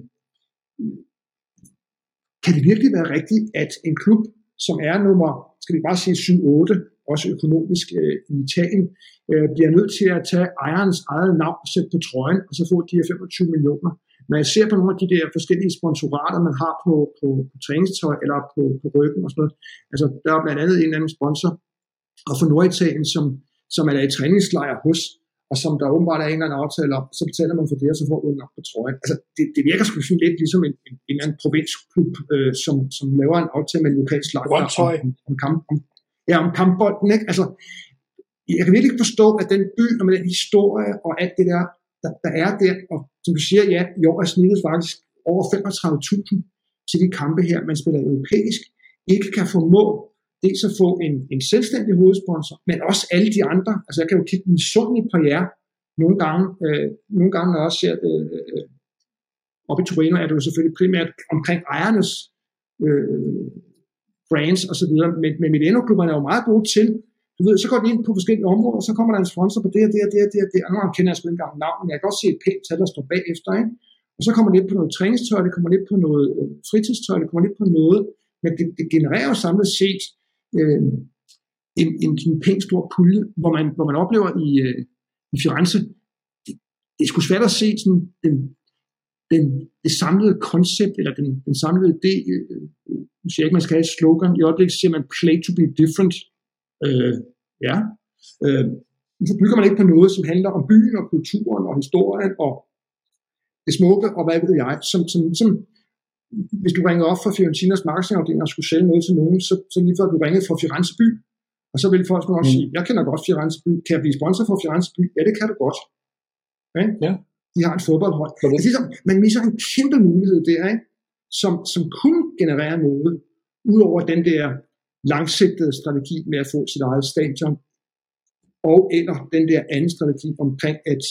kan det virkelig være rigtigt, at en klub, som er nummer, skal vi bare sige 7-8, også økonomisk øh, i Italien, øh, bliver nødt til at tage ejerens eget navn og sætte på trøjen, og så få de her 25 millioner. Når jeg ser på nogle af de der forskellige sponsorater, man har på, på, på træningstøj eller på, på ryggen og sådan noget, altså der er blandt andet en eller anden sponsor, og for Norditalien, som, som er i træningslejr hos, og som der åbenbart er en eller anden aftale om, så betaler man for det, og så får du en op på trøjen. Altså, det, det virker sgu sådan lidt ligesom en, en, en anden provinsklub, øh, som, som laver en aftale med en lokal slagter om, om, om, kamp, om, ja, om kampbolden. Ikke? Altså, jeg kan virkelig ikke forstå, at den by, og med den historie og alt det der, der, der er der, og som du siger, ja, i år er snittet faktisk over 35.000 til de kampe her, man spiller europæisk, ikke kan formå dels at få en, en selvstændig hovedsponsor, men også alle de andre. Altså jeg kan jo kigge misundeligt på jer nogle gange, øh, nogle gange når jeg også ser øh, øh, op i Torino, er det jo selvfølgelig primært omkring ejernes øh, brands og så videre, men, men Milano-klubberne er jo meget gode til, du ved, så går de ind på forskellige områder, så kommer der en sponsor på det her, det her, det her, det her, det, her. Nu kender jeg sgu ikke engang navn, men jeg kan godt se et pænt tal, der står bagefter, ikke? Og så kommer det lidt på noget træningstøj, det kommer lidt på noget øh, fritidstøj, det kommer lidt på noget, men det, det genererer jo samlet set øh, en, en, en pænt stor pulje, hvor man, hvor man oplever i, øh, i Firenze, det, det er sgu svært at se sådan den, den, det samlede koncept, eller den, den samlede idé, øh, øh nu siger jeg ikke, man skal have et slogan, i øjeblikket siger man play to be different, øh, ja, øh, så bygger man ikke på noget, som handler om byen og kulturen og historien og det smukke og hvad ved jeg, som, som, som hvis du ringer op fra Fiorentinas marketingafdeling og skulle sælge noget til nogen, så, så lige før du ringede fra Firenze by, og så vil folk nok mm. sige, jeg kender godt Firenze by, kan jeg blive sponsor for Firenze by? Ja, det kan du godt. Okay? Ja. De har et fodboldhold. Det er ligesom, man misser en kæmpe mulighed der, ikke? Som, som kunne generere noget, udover den der langsigtede strategi med at få sit eget stadion, og eller den der anden strategi omkring at,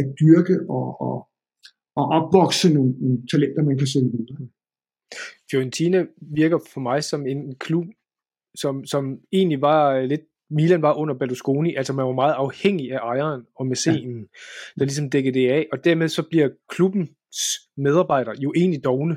at dyrke og, og, og opvokse nogle, nogle talenter, man kan sælge videre. Fiorentina virker for mig som en klub, som, som egentlig var lidt Milan var under Berlusconi, altså man var meget afhængig af ejeren og mæcenen, ja. der ligesom dækkede det af, og dermed så bliver klubbens medarbejdere jo egentlig dogne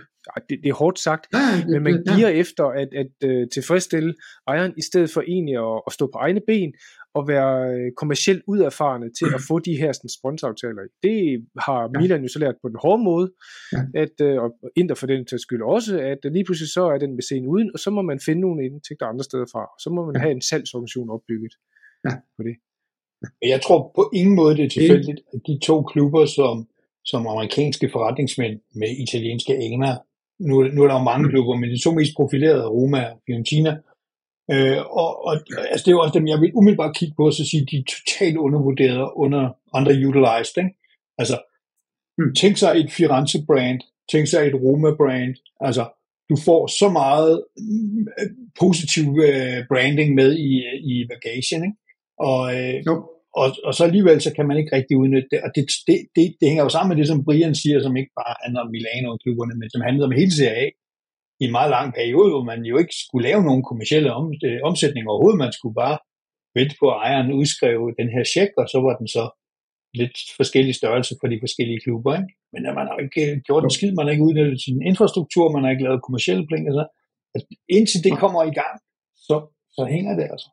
det, det er hårdt sagt, ja, det, men man giver ja. efter at, at, at uh, tilfredsstille ejeren, i stedet for egentlig at, at stå på egne ben og være øh, kommercielt uderfarne til at *clears throat* få de her sådan, sponsoraftaler. Det har ja. Milan jo så lært på den hårde måde, ja. at, uh, og Inter for den til skyld også, at lige pludselig så er den med scenen uden, og så må man finde nogle indtægter andre steder fra. Så må man ja. have en salgsorganisation opbygget ja. på det. Jeg tror på ingen måde, det er tilfældigt, at de to klubber, som, som amerikanske forretningsmænd med italienske aner nu, nu er der jo mange mm. klubber, men de to mest profilerede er Roma og Fiorentina. Øh, og, og altså, det er jo også dem, jeg vil umiddelbart kigge på, og så sige, de er totalt undervurderet, under underutilized. Ikke? Altså, mm. tænk sig et Firenze-brand, tænk sig et Roma-brand, altså, du får så meget øh, positiv øh, branding med i, i bagagen, ikke? Og, øh, no og, og så alligevel så kan man ikke rigtig udnytte det, og det, det, det, det hænger jo sammen med det, som Brian siger, som ikke bare handler om Milano-klubberne, men som handler om hele Serie A i en meget lang periode, hvor man jo ikke skulle lave nogen kommersielle om, øh, omsætning overhovedet, man skulle bare vente på, at ejeren udskrev den her check, og så var den så lidt forskellige størrelse for de forskellige klubber. Ikke? Men man har ikke øh, gjort en skid, man har ikke udnyttet sin infrastruktur, man har ikke lavet kommersielle penge, så altså, indtil det kommer i gang, så, så hænger det altså.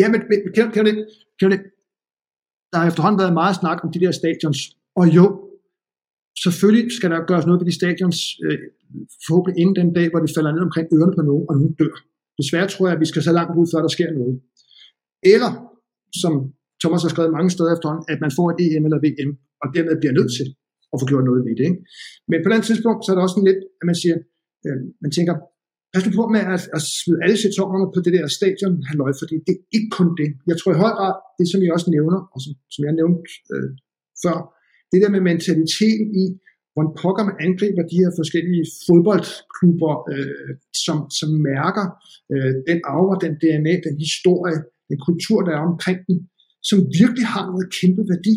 Ja, men, men kan, kan, det, kan det, der har efterhånden været meget snak om de der stadions, og jo, selvfølgelig skal der gøres noget ved de stadions, øh, forhåbentlig inden den dag, hvor det falder ned omkring ørerne på nogen, og nogen dør. Desværre tror jeg, at vi skal så langt ud, før der sker noget. Eller, som Thomas har skrevet mange steder efterhånden, at man får et EM eller VM, og dermed bliver nødt til at få gjort noget ved det. Ikke? Men på den tidspunkt, så er der også sådan lidt, at man siger, øh, man tænker, pas nu på med at, at smide alle sæsonerne på det der stadion, halløj, fordi det er ikke kun det. Jeg tror i høj grad, det som jeg også nævner, og som, som jeg nævnte øh, før, det der med mentaliteten i, hvordan pokker man angriber de her forskellige fodboldklubber, øh, som, som mærker øh, den arver, den DNA, den historie, den kultur, der er omkring den, som virkelig har noget kæmpe værdi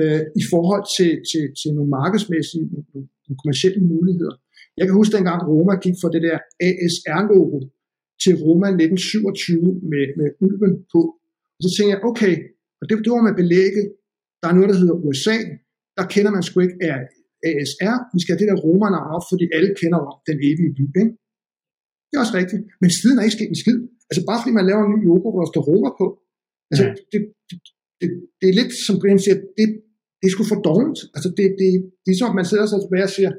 øh, i forhold til, til, til nogle markedsmæssige, nogle, kommersielle muligheder. Jeg kan huske dengang Roma gik fra det der ASR-logo til Roma 1927 med, med ulven på. Og så tænkte jeg, okay, og det, det var med belægget. Der er noget, der hedder USA. Der kender man sgu ikke af ASR. Vi skal have det der Roma-navn op, fordi alle kender om den evige by. Ikke? Det er også rigtigt. Men siden er ikke sket en skid. Altså bare fordi man laver en ny logo, hvor der står Roma på. Altså, ja. det, det, det, det, er lidt, som Brian siger, det, det er sgu for dårligt. Altså, det, det, det er som, man sidder sig tilbage og siger,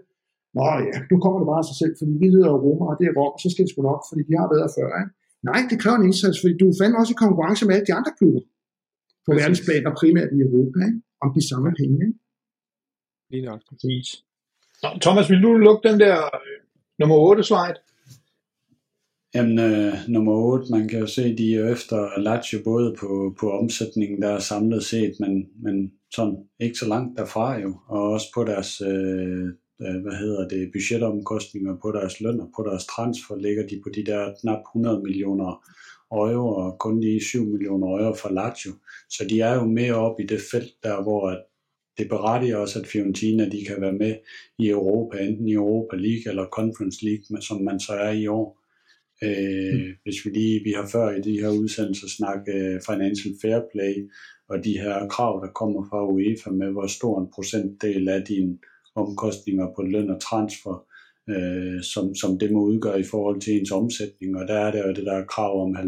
Nå ja, nu kommer det bare af sig selv, fordi vi hedder Roma, og det er Rom, så skal det sgu nok, fordi de har været før. Ikke? Nej, det kræver en indsats, fordi du er fandme også i konkurrence med alle de andre klubber på Præcis. verdensplan, og primært i Europa, ikke? om de samme penge. Ikke? Lige nok. Præcis. Nå, Thomas, vil du lukke den der øh, nummer 8 slide? Jamen, øh, nummer 8, man kan jo se, de er efter Lazio både på, på omsætningen, der er samlet set, men, men sådan ikke så langt derfra jo, og også på deres, øh, øh hvad hedder det, budgetomkostninger på deres løn og på deres transfer, ligger de på de der knap 100 millioner euro, og kun lige 7 millioner euro for Lazio. Så de er jo mere op i det felt der, hvor at det berettiger også, at Fiorentina de kan være med i Europa, enten i Europa League eller Conference League, som man så er i år. Øh, mm. Hvis vi lige, vi har før i de her udsendelser snakket øh, financial fair play, og de her krav, der kommer fra UEFA med, hvor stor en procentdel af dine omkostninger på løn og transfer, øh, som, som det må udgøre i forhold til ens omsætning. Og der er det jo det der krav om 90%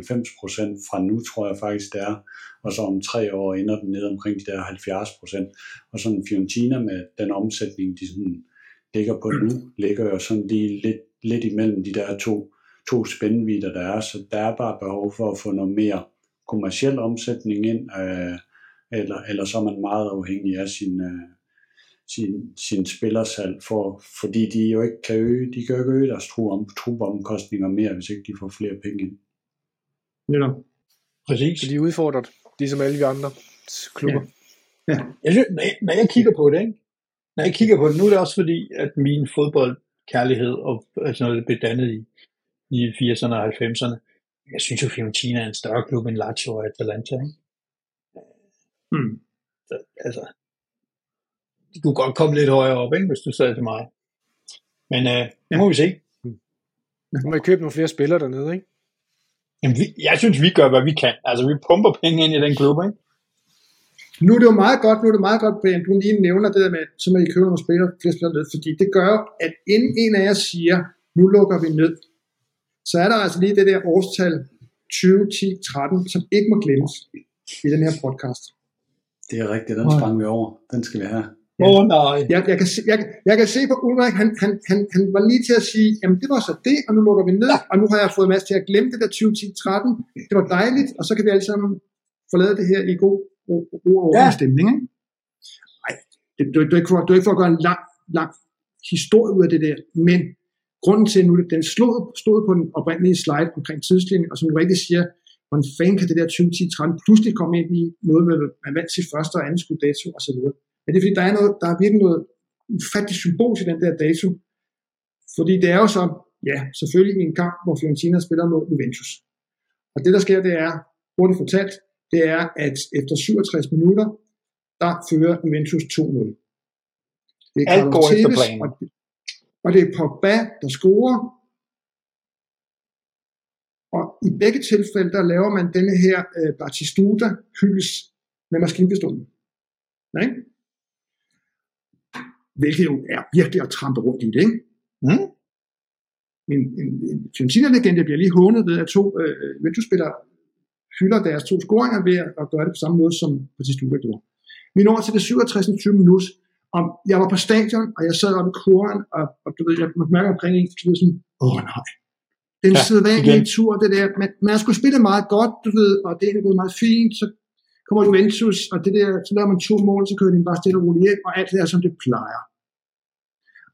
fra nu, tror jeg faktisk det er. Og så om tre år ender den ned omkring de der 70%. Og sådan Fiorentina med den omsætning, de sådan ligger på nu, ligger jo sådan lige lidt, lidt imellem de der to to spændvidder, der er, så der er bare behov for at få noget mere kommersiel omsætning ind, øh, eller, eller så er man meget afhængig af sin, øh, sin, sin spillersal, for, fordi de jo ikke kan øge, de kan jo ikke øge deres trupomkostninger mere, hvis ikke de får flere penge ind. Ja, præcis. Så de er udfordret, ligesom alle de andre klubber. Ja. ja. Jeg synes, når, jeg, når jeg kigger på det, ikke? når jeg kigger på det, nu er det også fordi, at min fodboldkærlighed og altså noget, det blev dannet i, i 80'erne og 90'erne. Jeg synes jo, Fiorentina er en større klub end Lazio og Atalanta. Ikke? Hmm. Så, altså, de kunne godt komme lidt højere op, ikke, hvis du sagde til mig. Men øh, det må vi se. Nu må I købe nogle flere spillere dernede, ikke? Jamen, vi, jeg synes, vi gør, hvad vi kan. Altså, vi pumper penge ind i den klub, ikke? Nu er det jo meget godt, nu er det meget godt, Brian, du lige nævner det der med, så må I købe nogle spillere, flere spillere ned, fordi det gør, at inden en af jer siger, nu lukker vi ned, så er der altså lige det der årstal 2010-13, som ikke må glemmes i den her podcast. Det er rigtigt, den sprang vi over. Den skal vi have. Åh oh, nej. Jeg, jeg, kan, jeg, jeg kan se på Ulrik, han, han, han, han var lige til at sige, jamen det var så det, og nu lukker vi ned, og nu har jeg fået Mads til at glemme det der 2010-13. Det var dejligt, og så kan vi alle sammen forlade det her i god ro og ja. stemning. Ikke? Nej, det, det, det, er ikke for, det er ikke for at gøre en lang, lang historie ud af det der, men grunden til, at nu den slået, stod på den oprindelige slide omkring tidslinjen, og som du rigtig siger, hvordan fanden kan det der 2010-13 pludselig komme ind i noget med, man vandt sit første og andet skud dato osv. Men det er fordi, der er, noget, der er virkelig noget ufatteligt symbol til den der dato. Fordi det er jo så, ja, selvfølgelig en kamp, hvor Fiorentina spiller mod Juventus. Og det, der sker, det er, hurtigt fortalt, det er, at efter 67 minutter, der fører Juventus 2-0. Det er Alt går efter planen. Og, og det er Pogba, der scorer. Og i begge tilfælde, der laver man denne her øh, Batistuta hyls med maskinpistolen. Nej? Hvilket jo er virkelig at trampe rundt i det, ikke? Mm. En, en, en Fiorentina-legende bliver lige hånet ved, at to øh, Juventus-spillere hylder deres to scoringer ved at gøre det på samme måde, som Batistuta gjorde. Vi når til det 67. 20 minutter, og jeg var på stadion, og jeg sad oppe i koren, og, og du ved, jeg mærke omkring en, du ved sådan, åh nej. Den ja, sædvanlige tur, det der, man, man skulle spille meget godt, du ved, og det er gået meget fint, så kommer Juventus, og det der, så laver man to mål, så kører de bare stille og roligt hjem, og alt det er, som det plejer.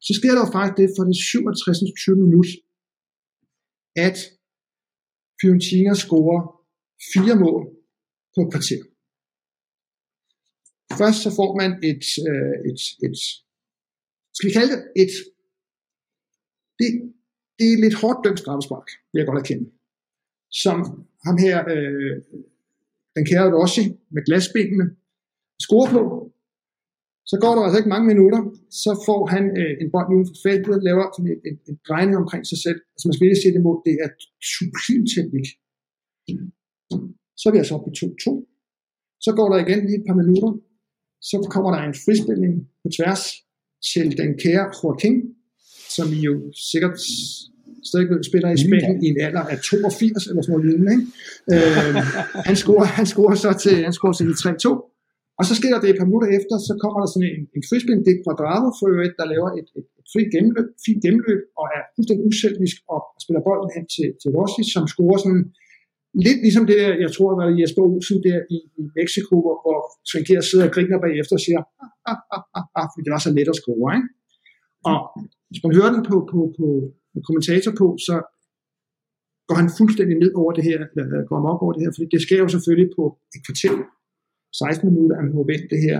Så sker der jo faktisk det for det 67. 20 minut, at Fiorentina scorer fire mål på et kvarter. Først så får man et, øh, et, et skal vi kalde det et, det, det er lidt hårdt dømt straffespark, vil jeg godt erkende. Som ham her, øh, den kære Rossi med glasbenene, score på, Så går der altså ikke mange minutter, så får han øh, en bold uden for feltet, laver sådan en, en, en drejning omkring sig selv. Altså man skal lige se det mod, det er sublim teknik. Så er vi altså oppe på 2-2. Så går der igen lige et par minutter, så kommer der en frispilning på tværs til den kære Joaquin, som I jo sikkert stadig spiller i Spanien i en alder af 82 eller sådan noget lignende. Ikke? Øh, *laughs* han, scorer, han scorer så til, han scorer til 3-2. Og så sker der det et par minutter efter, så kommer der sådan en, en frispil, det er Quadrado for øvrigt, der laver et, et, et fri gennemløb, fint gennemløb, og er fuldstændig uselvisk og spiller bolden hen til, til Rossi, som scorer sådan lidt ligesom det der, jeg tror, var Jesper Olsen der i, i Mexico, hvor, hvor Trinkier sidder og griner bagefter og siger, ah, ah, ah, ah, ah, fordi det var så let at score, ikke? Og hvis man hører den på, på, på kommentator på, så går han fuldstændig ned over det her, eller går op over det her, fordi det sker jo selvfølgelig på et kvarter, 16 minutter, at man må vente det her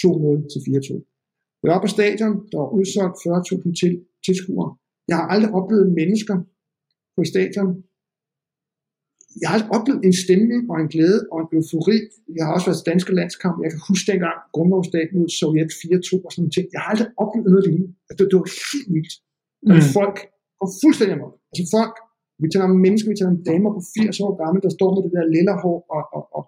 2-0 til 4-2. Jeg var på stadion, der var udsolgt 40.000 til, tilskuere. Jeg har aldrig oplevet mennesker på stadion. Jeg har aldrig oplevet en stemning og en glæde og en eufori. Jeg har også været til danske landskamp. Jeg kan huske dengang grundlovsdag mod Sovjet 4-2 og sådan noget ting. Jeg har aldrig oplevet noget lignende. Altså, det, det var helt vildt. Mm. Folk går fuldstændig amok. Altså folk, vi taler om mennesker, vi taler om damer på 80 år gamle, der står med det der lilla hår og, og, og,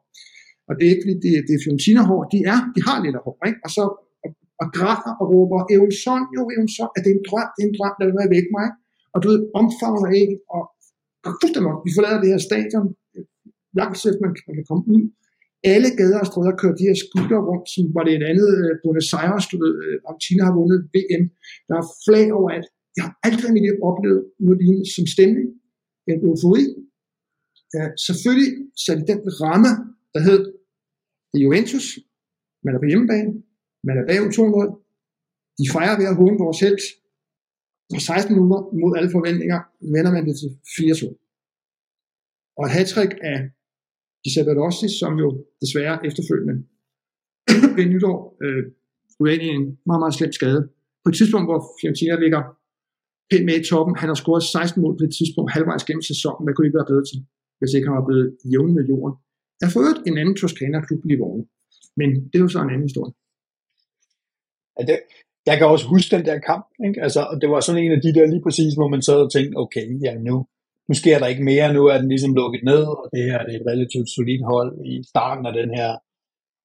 og det er ikke fordi, det, det er Fiorentina-hår, de er, de har lilla hår, ikke? Og så og, og græder og råber, Evenson, jo Evenson, at det er en drøm, det er en drøm, lad være væk mig. Og du ved, omfavner ikke, og, og fuldstændig nok, vi forlader det her stadion, øh, langt selv man, man kan komme ud. Alle gader og stræder kører de her skuter rundt, som var det et andet uh, Buenos Aires, du ved, uh, Argentina har vundet VM. Der er flag overalt. Jeg har aldrig i mit liv oplevet noget lignende som stemning, en eufori. Ja, selvfølgelig satte den ramme, der hed det Juventus, man er på hjemmebane, man er bagud 2-0, de fejrer ved at hunde vores helt. På 16 minutter mod alle forventninger vender man det til 4-2. Og et hat af Giuseppe Rossi, som jo desværre efterfølgende *coughs* ved nytår øh, skulle ind i en meget, meget slem skade. På et tidspunkt, hvor Fiorentina ligger pænt med i toppen, han har scoret 16 mål på det tidspunkt halvvejs gennem sæsonen, hvad kunne det ikke være bedre til, hvis ikke han var blevet jævn med jorden. Jeg har fået en anden Toskana-klub i vognen. Men det er jo så en anden historie. Ja, det, jeg kan også huske den der kamp. Ikke? Altså, det var sådan en af de der lige præcis, hvor man sad og tænkte, okay, ja, nu, nu sker der ikke mere, nu er den ligesom lukket ned, og det her det er et relativt solidt hold i starten af den her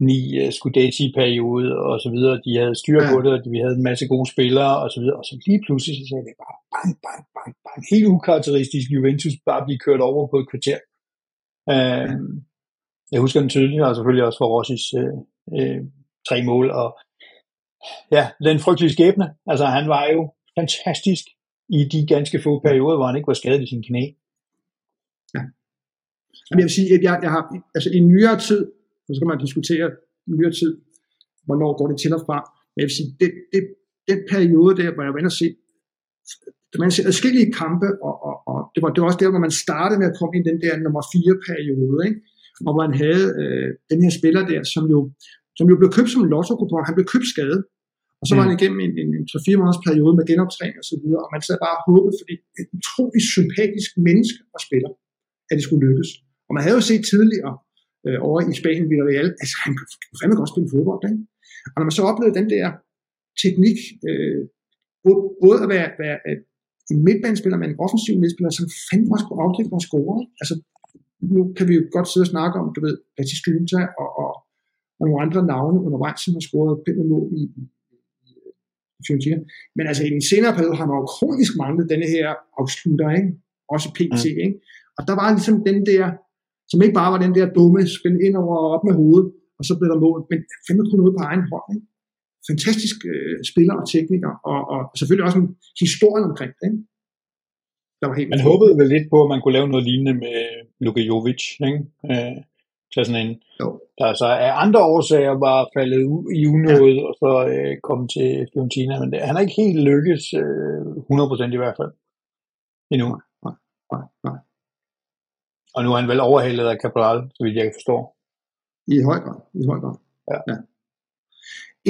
ni uh, Scudetto-periode og så videre. De havde styr på det, og vi havde en masse gode spillere og så videre. Og så lige pludselig så sagde det bare bang, bang, bang, bang. Helt ukarakteristisk Juventus bare blive kørt over på et kvarter. Uh, ja. Jeg husker den tydeligt, og selvfølgelig også for Rossis øh, øh, tre mål. Og ja, den frygtelige skæbne. Altså, han var jo fantastisk i de ganske få perioder, hvor han ikke var skadet i sin knæ. Ja. Jeg vil sige, at jeg, jeg har, altså i nyere tid, så skal man diskutere i nyere tid, hvornår går det til og fra. Men jeg vil sige, det, det, den periode der, hvor jeg var inde og se, man ser adskillige kampe, og, og, og det, var, det var også der, hvor man startede med at komme ind i den der nummer 4 periode, ikke? og hvor han havde øh, den her spiller der, som jo, som jo blev købt som en lotto han blev købt skadet. Og så var han mm. igennem en, en, en 3-4 måneders periode med genoptræning og så videre, og man sad bare og håbede, fordi det er et utroligt sympatisk menneske og spiller, at det skulle lykkes. Og man havde jo set tidligere øh, over i Spanien, Villarreal, altså han kunne fandme godt spille fodbold, ikke? Og når man så oplevede den der teknik, øh, både, at være, være en midtbanespiller, men en offensiv midtspiller, som fandme også kunne afdække og score. Altså, nu kan vi jo godt sidde og snakke om, du ved, Batistuta og, og, og nogle andre navne undervejs, som har scoret pænt mål i, Fiorentina. Men altså i den senere periode har man jo kronisk manglet denne her afslutter, ikke? også PT, mm. ikke? og der var ligesom den der, som ikke bare var den der dumme spil ind over og op med hovedet, og så blev der mål, men fandme kunne noget på egen hånd. Ikke? Fantastisk øh, spiller og tekniker, og, og selvfølgelig også en historie omkring det. Ikke? Der var helt man håbede vel lidt på, at man kunne lave noget lignende med Luka Jovic, ikke? Øh, til sådan en, jo. der så af andre årsager var faldet i unåde, ja. og så øh, kom til Fiorentina, men det, han har ikke helt lykkes øh, 100% i hvert fald endnu. Nej, nej, nej. Og nu er han vel overhalet af Cabral, så vidt jeg kan forstå. I høj grad, i høj grad. Ja. ja.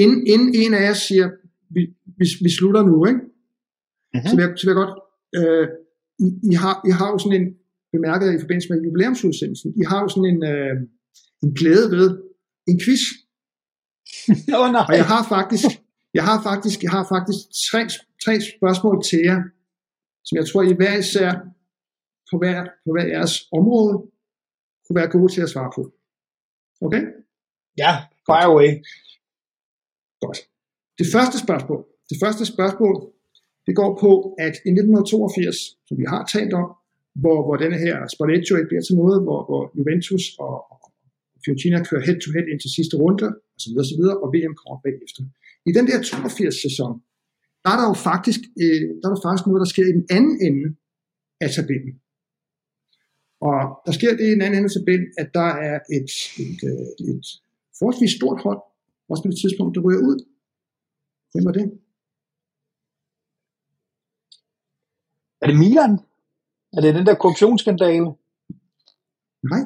Inden, inden en af jer siger, vi, vi, vi slutter nu, ikke? Mm-hmm. Så, vil jeg, så vil jeg godt øh, i, I, har, I har jo sådan en, bemærket i forbindelse med jubilæumsudsendelsen, I har jo sådan en, øh, en glæde ved en quiz. *laughs* oh, nej. Og jeg har faktisk, jeg har faktisk, jeg har faktisk tre, tre spørgsmål til jer, som jeg tror, I hver især på hver, på hver jeres område kunne være gode til at svare på. Okay? Ja, fire away. Godt. Det første spørgsmål, det første spørgsmål, det går på, at i 1982, som vi har talt om, hvor, hvor denne her Spalleggio bliver til noget, hvor, hvor Juventus og, og Fiorentina kører head-to-head ind til sidste runde, osv. osv. og VM kommer bagefter. I den der 82-sæson, der er der jo faktisk, øh, der er der faktisk noget, der sker i den anden ende af tabellen. Og der sker det i den anden ende af tabellen, at der er et, et, et, øh, et forholdsvis stort hold, også på det tidspunkt, der ryger ud. Hvem var det? Er det Milan? Er det den der korruptionsskandale? Nej,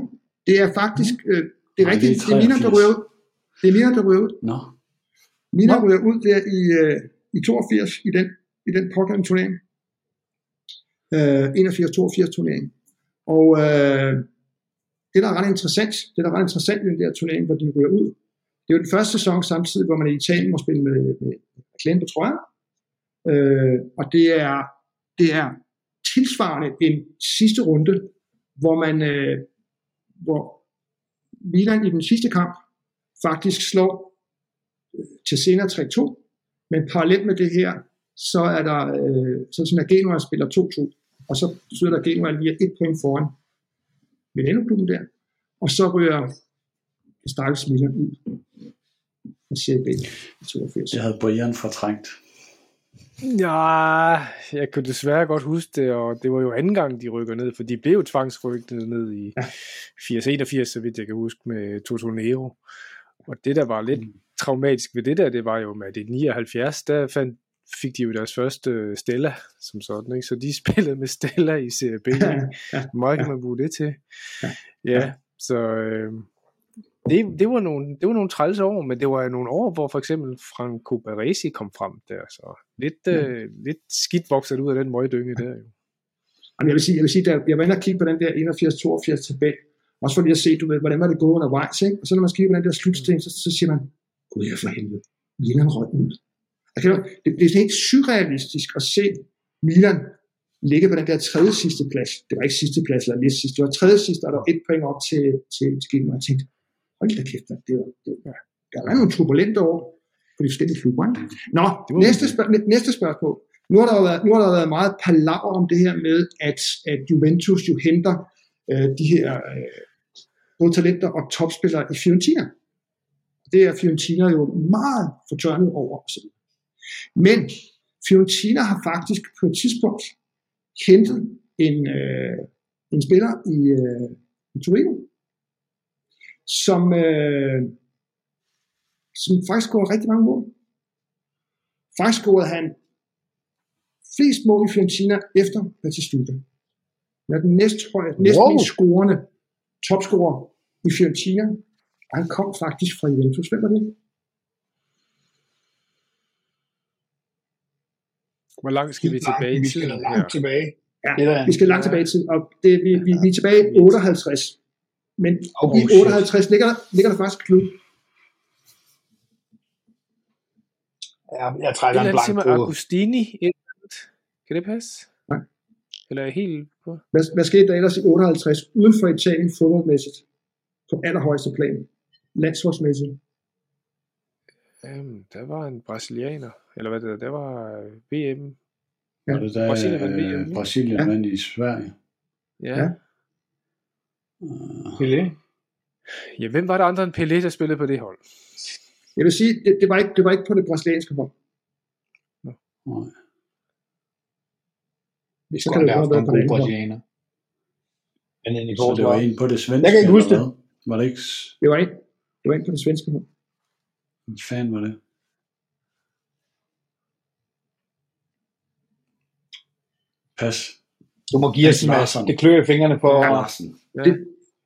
det er faktisk, øh, det er Nej, rigtigt, det er, Milan, der ryger ud. Det er Milan, der ryger ud. Nå. Milan ryger ud der i, øh, i 82, i den, i den pågældende turnering. Øh, 81-82 turnering. Og øh, det, der er ret interessant, det der er ret interessant i den der turnering, hvor de ryger ud, det er jo den første sæson samtidig, hvor man i Italien må spille med, med reklame på trøjer. Øh, og det er, det er tilsvarende en sidste runde, hvor man øh, hvor Milan i den sidste kamp faktisk slår til senere 3-2, men parallelt med det her, så er der, øh, så sådan at Genua spiller 2-2, og så betyder der, at Genua lige er et point foran Milano-klubben der, og så ryger stakkels Milan ud af Serie B i 82. Det havde Brian fortrængt. Ja, jeg kunne desværre godt huske det, og det var jo anden gang, de rykker ned, for de blev jo tvangsrykket ned i ja. 80-81, så vidt jeg kan huske, med Toto Nero. Og det, der var lidt mm. traumatisk ved det der, det var jo med det 79, der fandt, fik de jo deres første Stella, som sådan, ikke? så de *laughs* spillede med Stella i Serie B. Meget kan man bruge det til? Ja, så... Øh, det, det, var nogle, det var nogle træls år, men det var nogle år, hvor for eksempel Franco Baresi kom frem der, så lidt, ja. øh, lidt skidt vokset ud af den møgdynge der jo. Jamen, jeg vil sige, jeg vil sige, der, jeg var inde og kigge på den der 81-82 tabel, også fordi jeg se, du ved, hvordan var det gået undervejs, ikke? og så når man kigger på den der slutsten, så, så siger man, gud, jeg for helvede, Milan røg ud. Altså, det, det, er helt surrealistisk at se Milan ligge på den der tredje sidste plads. Det var ikke sidste plads eller næste sidste, det var tredje sidste, og der var et point op til, til, til Genua. Jeg tænkte, hold da kæft, det var, det var, der var nogle turbulente år på de forskellige klubber. Nå, næste, spørg- næste spørgsmål. Nu har, der været, nu har der været meget palaver om det her med, at, at Juventus jo henter øh, de her øh, både talenter og topspillere i Fiorentina. Det er Fiorentina jo meget fortørnet over. Men Fiorentina har faktisk på et tidspunkt hentet en, øh, en spiller i, øh, i Torino, som, øh, som faktisk scorede rigtig mange mål. Faktisk scorede han flest mål i Fiorentina efter Batistuta. Han er den næst, næst wow. mest scorende topscorer i Fiorentina, og han kom faktisk fra Juventus. Hvem var det? Hvor langt skal vi tilbage i tiden? Vi skal langt tilbage. Ja, vi skal langt tilbage i tiden, og det, vi, vi, vi er tilbage i 58. Men oh, i 58 ligger der, ligger der faktisk klub. Ja, jeg trækker en blank på. Agustini, kan det passe? Nej. Eller er helt på? Hvad, hvad skete der ellers i 58 uden for Italien fodboldmæssigt? På allerhøjeste plan. Landsholdsmæssigt. Um, der var en brasilianer, eller hvad det der, der var VM. Ja. Og det der Brasilien vandt VM. Brasilien ja. vandt i Sverige. Ja. ja. Pelé? Ja, hvem var der andre end Pelé, der spillede på det hold? Jeg vil sige, det, det, var, ikke, det var ikke på det brasilianske hold. Nå. Nej. Vi skal have haft nogle gode brasilianer. Men i Så det var en på det svenske? Jeg kan ikke huske det. Var det ikke? Det var en, det var en på det svenske hold. Hvad fanden var det? Pas. Du må give os en Det klør i fingrene på. Ja, Ja. Det,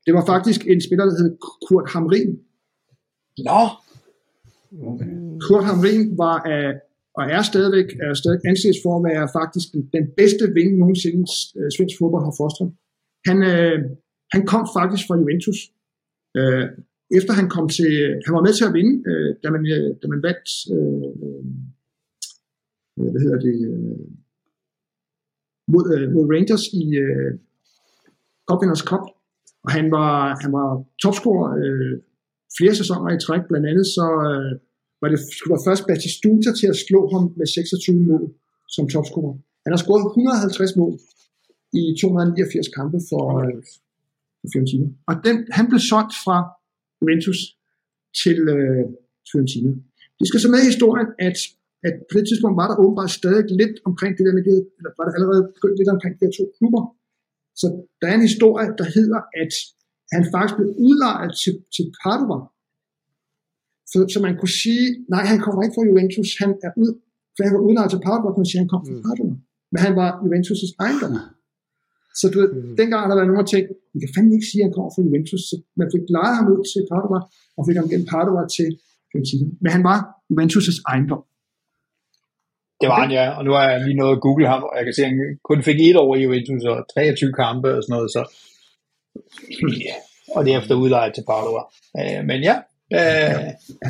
det var faktisk en spiller, der hed Kurt Hamrin. Nå. Okay. Kurt Hamrin var af, og er stadigvæk, er stadig anses for at være faktisk den, den bedste ving nogensinde uh, svensk fodbold har fostret. Han, øh, han kom faktisk fra Juventus, øh, efter han kom til, han var med til at vinde, øh, da, man, øh, da man vandt, øh, øh, hvad hedder det, øh, mod, øh, mod Rangers i øh, Cupwinners Cup, og han var, han var topscorer øh, flere sæsoner i træk, blandt andet så øh, var det var først Batistuta til at slå ham med 26 mål som topscorer. Han har scoret 150 mål i 289 kampe for, øh, for Fiorentina. Og den, han blev solgt fra Juventus til øh, Fiorentina. Det skal så med i historien, at, at på det tidspunkt var der åbenbart stadig lidt omkring det der med det, eller var der allerede lidt omkring de her to klubber. Så der er en historie, der hedder, at han faktisk blev udlejet til, til Padova. Så, så man kunne sige, nej, han kommer ikke fra Juventus, han er ud, for han var udlejet til Padova, kunne man sige, han kom fra mm. Padova. Men han var Juventus' ejendom. Så du ved, mm. dengang har der været nogen, der tænkt, vi kan fandme ikke sige, at han kommer fra Juventus. Så man fik lejet ham ud til Padova, og fik ham gennem Padova til Fiorentina. Men han var Juventus' ejendom. Det var han, ja. Og nu har jeg lige nået at google ham, og jeg kan se, at han kun fik et år i Juventus og 23 kampe og sådan noget. Så... Ja. Og det er efter udlejet til Padova. Øh, men ja, øh,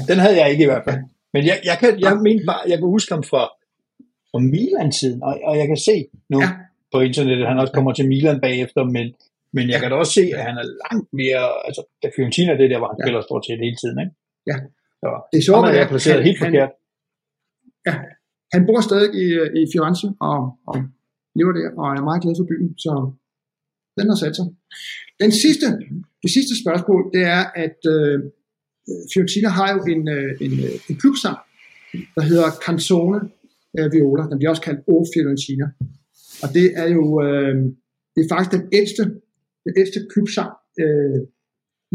den havde jeg ikke i hvert fald. Men jeg, jeg, kan, jeg, mente bare, jeg kan huske ham fra, fra Milan-tiden, og, og jeg kan se nu, ja på internettet, han også kommer til Milan bagefter, men, men jeg kan da også se, at han er langt mere, altså da Fiorentina det der, hvor han ja. spiller stort set hele tiden, ikke? Ja. Så, det er sjovt, at jeg placeret han, helt forkert. Ja, han bor stadig i, i Firenze og, og lever der, og er meget glad for byen, så den har sat sig. Den sidste, det sidste spørgsmål, det er, at øh, Fiorentina har jo en, øh, en, øh, en klubsang, der hedder Canzone øh, Viola. Den bliver også kaldt O Fiorentina. Og det er jo øh, det er faktisk den ældste, den ældste klubsang øh,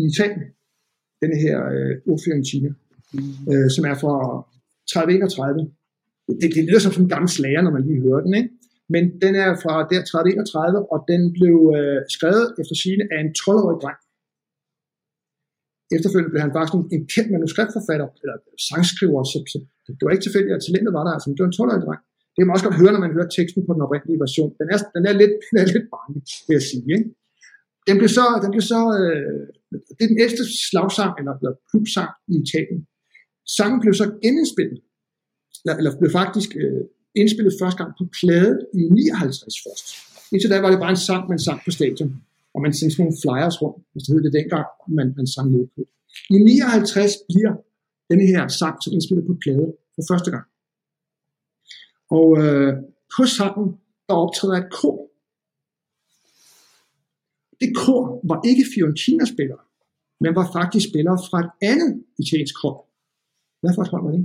i Italien. den her øh, O Fiorentina, øh, som er fra 3031. Det, det lyder som sådan en gammel slager, når man lige hører den, ikke? Men den er fra der 3031, og den blev øh, skrevet efter sine af en 12-årig dreng. Efterfølgende blev han faktisk en, en kendt manuskriptforfatter, eller sangskriver, så, så det var ikke tilfældigt, at talentet var der, altså, det var en 12-årig dreng. Det kan man også godt høre, når man hører teksten på den oprindelige version. Den er, den er, lidt, *laughs* den er lidt barnlig, vil jeg sige. Ikke? Den blev så, den blev så øh, det er den ældste slagsang, eller, eller klubsang i Italien. Sangen blev så genindspillet, eller, eller blev faktisk øh, indspillet første gang på plade i 59 først. Indtil da var det bare en sang, man sang på stadion, og man sendte sådan nogle flyers rundt, hvis det hed det dengang, man, man sang med på. I 59 bliver denne her sang så indspillet på plade for første gang. Og øh, på sangen, der optræder et kor. Det kor var ikke Fiorentina-spillere, men var faktisk spillere fra et andet italiensk kor. Hvad for et hold var det?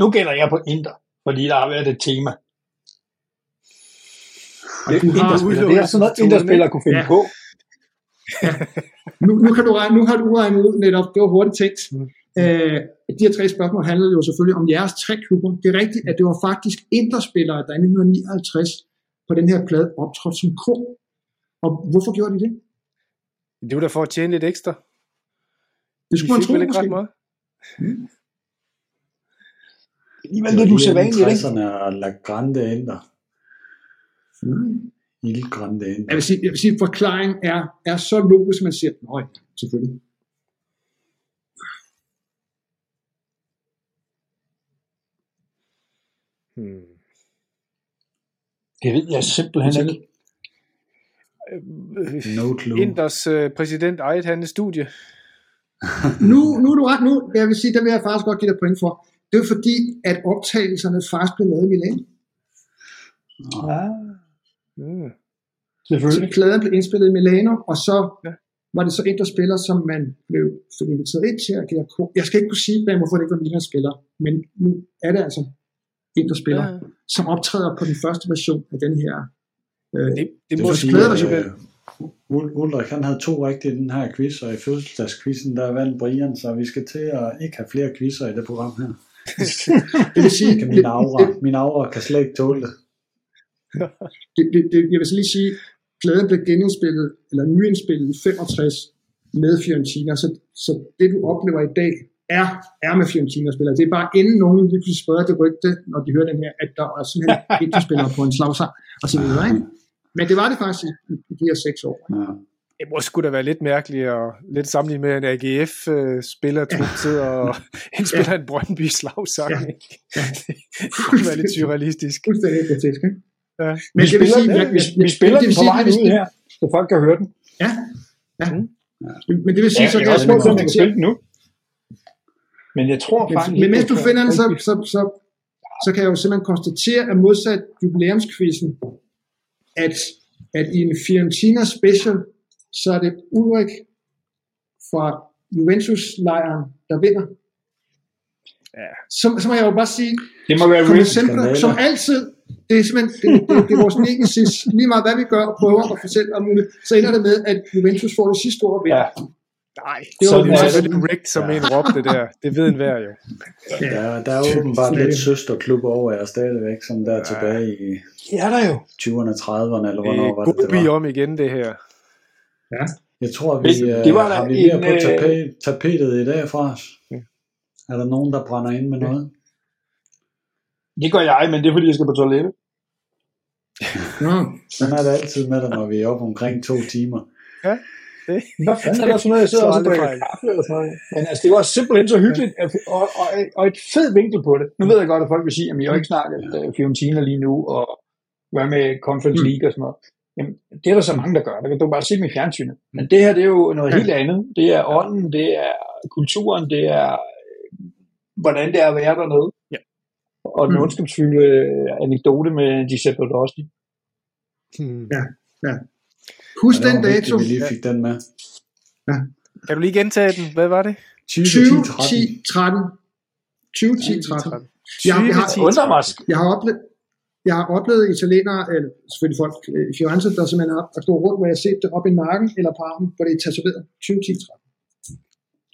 Nu gælder jeg på Inter, fordi der har været et tema. Det, du har det er sådan noget, Inter-spillere kunne finde ja. på. Ja. Nu, nu, kan du regne, nu har du regnet ud netop, det var hurtigt tænkt. Mm. Øh, de her tre spørgsmål handlede jo selvfølgelig om jeres tre klubber. Det er rigtigt, at det var faktisk interspillere, der i 1959 på den her plade optrådte som kor. Og hvorfor gjorde de det? Det var da for at tjene lidt ekstra. Det skulle man tro, ikke måske. Meget. Mm. Alligevel lidt usædvanligt, ikke? er La Grande Ender. Mm. Il Grande Ender. Jeg vil sige, jeg vil sige forklaringen er, er så logisk, at man siger, nej, selvfølgelig. Hmm. Det ved jeg simpelthen ikke. No clue. Inders uh, præsident ejede han studie. nu, nu er du ret nu. Jeg vil sige, der vil jeg faktisk godt give dig point for. Det er fordi, at optagelserne faktisk blev lavet i Milano. Ah. Mm. Så pladen blev indspillet i Milano, og så ja. var det så en, der spiller, som man blev inviteret ind til at give Jeg skal ikke kunne sige, hvorfor det ikke var Milan spiller, men nu er det altså spiller, ja. som optræder på den første version af den her øh, det, det må sige, øh, Ulrik han havde to rigtige i den her quiz, og i fødselsdagskvisten der vandt Brian, så vi skal til at ikke have flere quizzer i det program her. *laughs* det vil sige, kan min aura, min aura kan slet ikke tåle det. det, det, det jeg vil så lige sige, pladen blev genindspillet, eller nyindspillet i 65 med Fiorentina, så, så det du oplever i dag, er, er med Fiorentina-spillere. Det er bare inden nogen lige pludselig spreder det rygte, når de hører den her, at der er simpelthen *laughs* ikke spillere på en slagsang, og så videre. Ikke? Men det var det faktisk i, i de her seks år. Ja. Det må sgu da være lidt mærkeligt og lidt sammenlignet med en AGF-spiller, øh, ja. og *laughs* indspiller ja. en Brøndby slagsang. Ja. Ja. *laughs* det kunne være lidt surrealistisk. Fuldstændig grotesk, ikke? Ja. Men vi, spiller, sige, ja, vi, vi, vi spiller den på vej ud her, så folk kan høre den. Ja, ja. Mm. Men det vil sige, ja, så kan jeg, jeg, jeg kan spille den nu. Men jeg tror men, faktisk... Men mens du finder den, så, så, så, så kan jeg jo simpelthen konstatere, at modsat jubilæumskvisten, at, at i en Fiorentina special, så er det Ulrik fra Juventus-lejren, der vinder. Ja. Så, så må jeg jo bare sige, det må være Center, som altid, det er simpelthen, det, det, det er vores nemesis, lige meget hvad vi gør og prøver at fortælle om muligt, så ender det med, at Juventus får det sidste ord Ja. Nej, det var det selvfølgelig Rick, som en råbte der. Det ved en hver jo. Ja, der, der er åbenbart lidt søsterklub over jer stadigvæk, som der er tilbage i ja, der jo. 20'erne, 30'erne, eller hvornår var det, det var. om igen, det her. Ja. Jeg tror, vi, det, det var har vi mere på øh, tapet, tapetet i dag fra os. Ja. Er der nogen, der brænder ind med ja. noget? Det gør jeg, men det er fordi, jeg skal på toilettet. *laughs* Sådan er det altid med dig, når vi er oppe omkring to timer. Ja. Det. Hvad fanden er der sådan noget, jeg sidder *laughs* og drikker kaffe eller sådan noget. Men altså, det var simpelthen så hyggeligt, og, og, og, og et fed vinkel på det. Nu ved jeg godt, at folk vil sige, at jeg har ikke snakket uh, Fiorentina lige nu, og hvad med Conference mm. League og sådan noget. Jamen, det er der så mange, der gør. Der kan du bare se dem i fjernsynet. Men det her, det er jo noget helt andet. Det er ånden, det er kulturen, det er hvordan det er at være dernede. Ja. Og den mm. ondskabsfulde anekdote med Giuseppe Rossi. Hmm. Ja, ja. Husk den dato. Vi lige fik den med. Ja. Kan du lige gentage den? Hvad var det? 2010 13. 2010 13. Jeg, jeg, har, jeg har oplevet, jeg har oplevet italienere, eller selvfølgelig folk i Firenze, der simpelthen har, har stået rundt, hvor jeg har set det op i nakken eller på armen, hvor det er tatoveret 2010 13.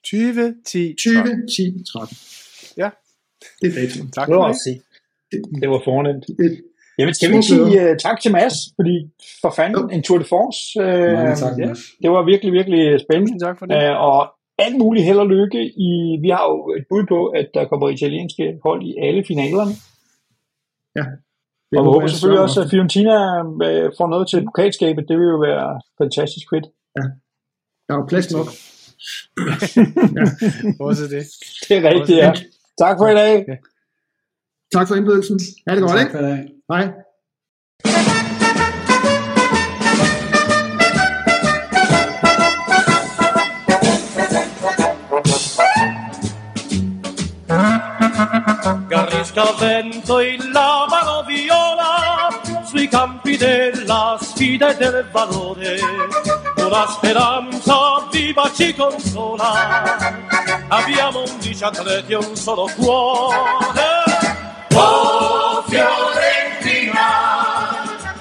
20, 10, 20, 10, 13. Ja. Det er datoen. Tak for det. Det, det var fornemt. Jamen, skal vi ikke sige uh, tak til Mads, fordi for fanden en Tour de France. Uh, Mange tak, ja. Det var virkelig, virkelig spændende. Tak for det. Uh, og alt muligt held og lykke. I, vi har jo et bud på, at der kommer italienske hold i alle finalerne. Ja. Det og vi håber selvfølgelig også, at Fiorentina uh, får noget til pokalskabet. Det vil jo være fantastisk fedt. Ja. Der er jo plads nok. *laughs* ja. Også det. Det er rigtigt, ja. Tak for i dag. Ja. Tak for indbydelsen. Ha' det godt, tak ikke? for i dag. Hej. Garrisca il vento il lavano viola sui campi della sfida e del valore. Una speranza viva ci consola. Abbiamo undici atleti e un solo cuore. Oh Fiorentina,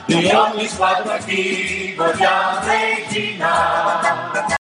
io mi squadra ti voglio Regina.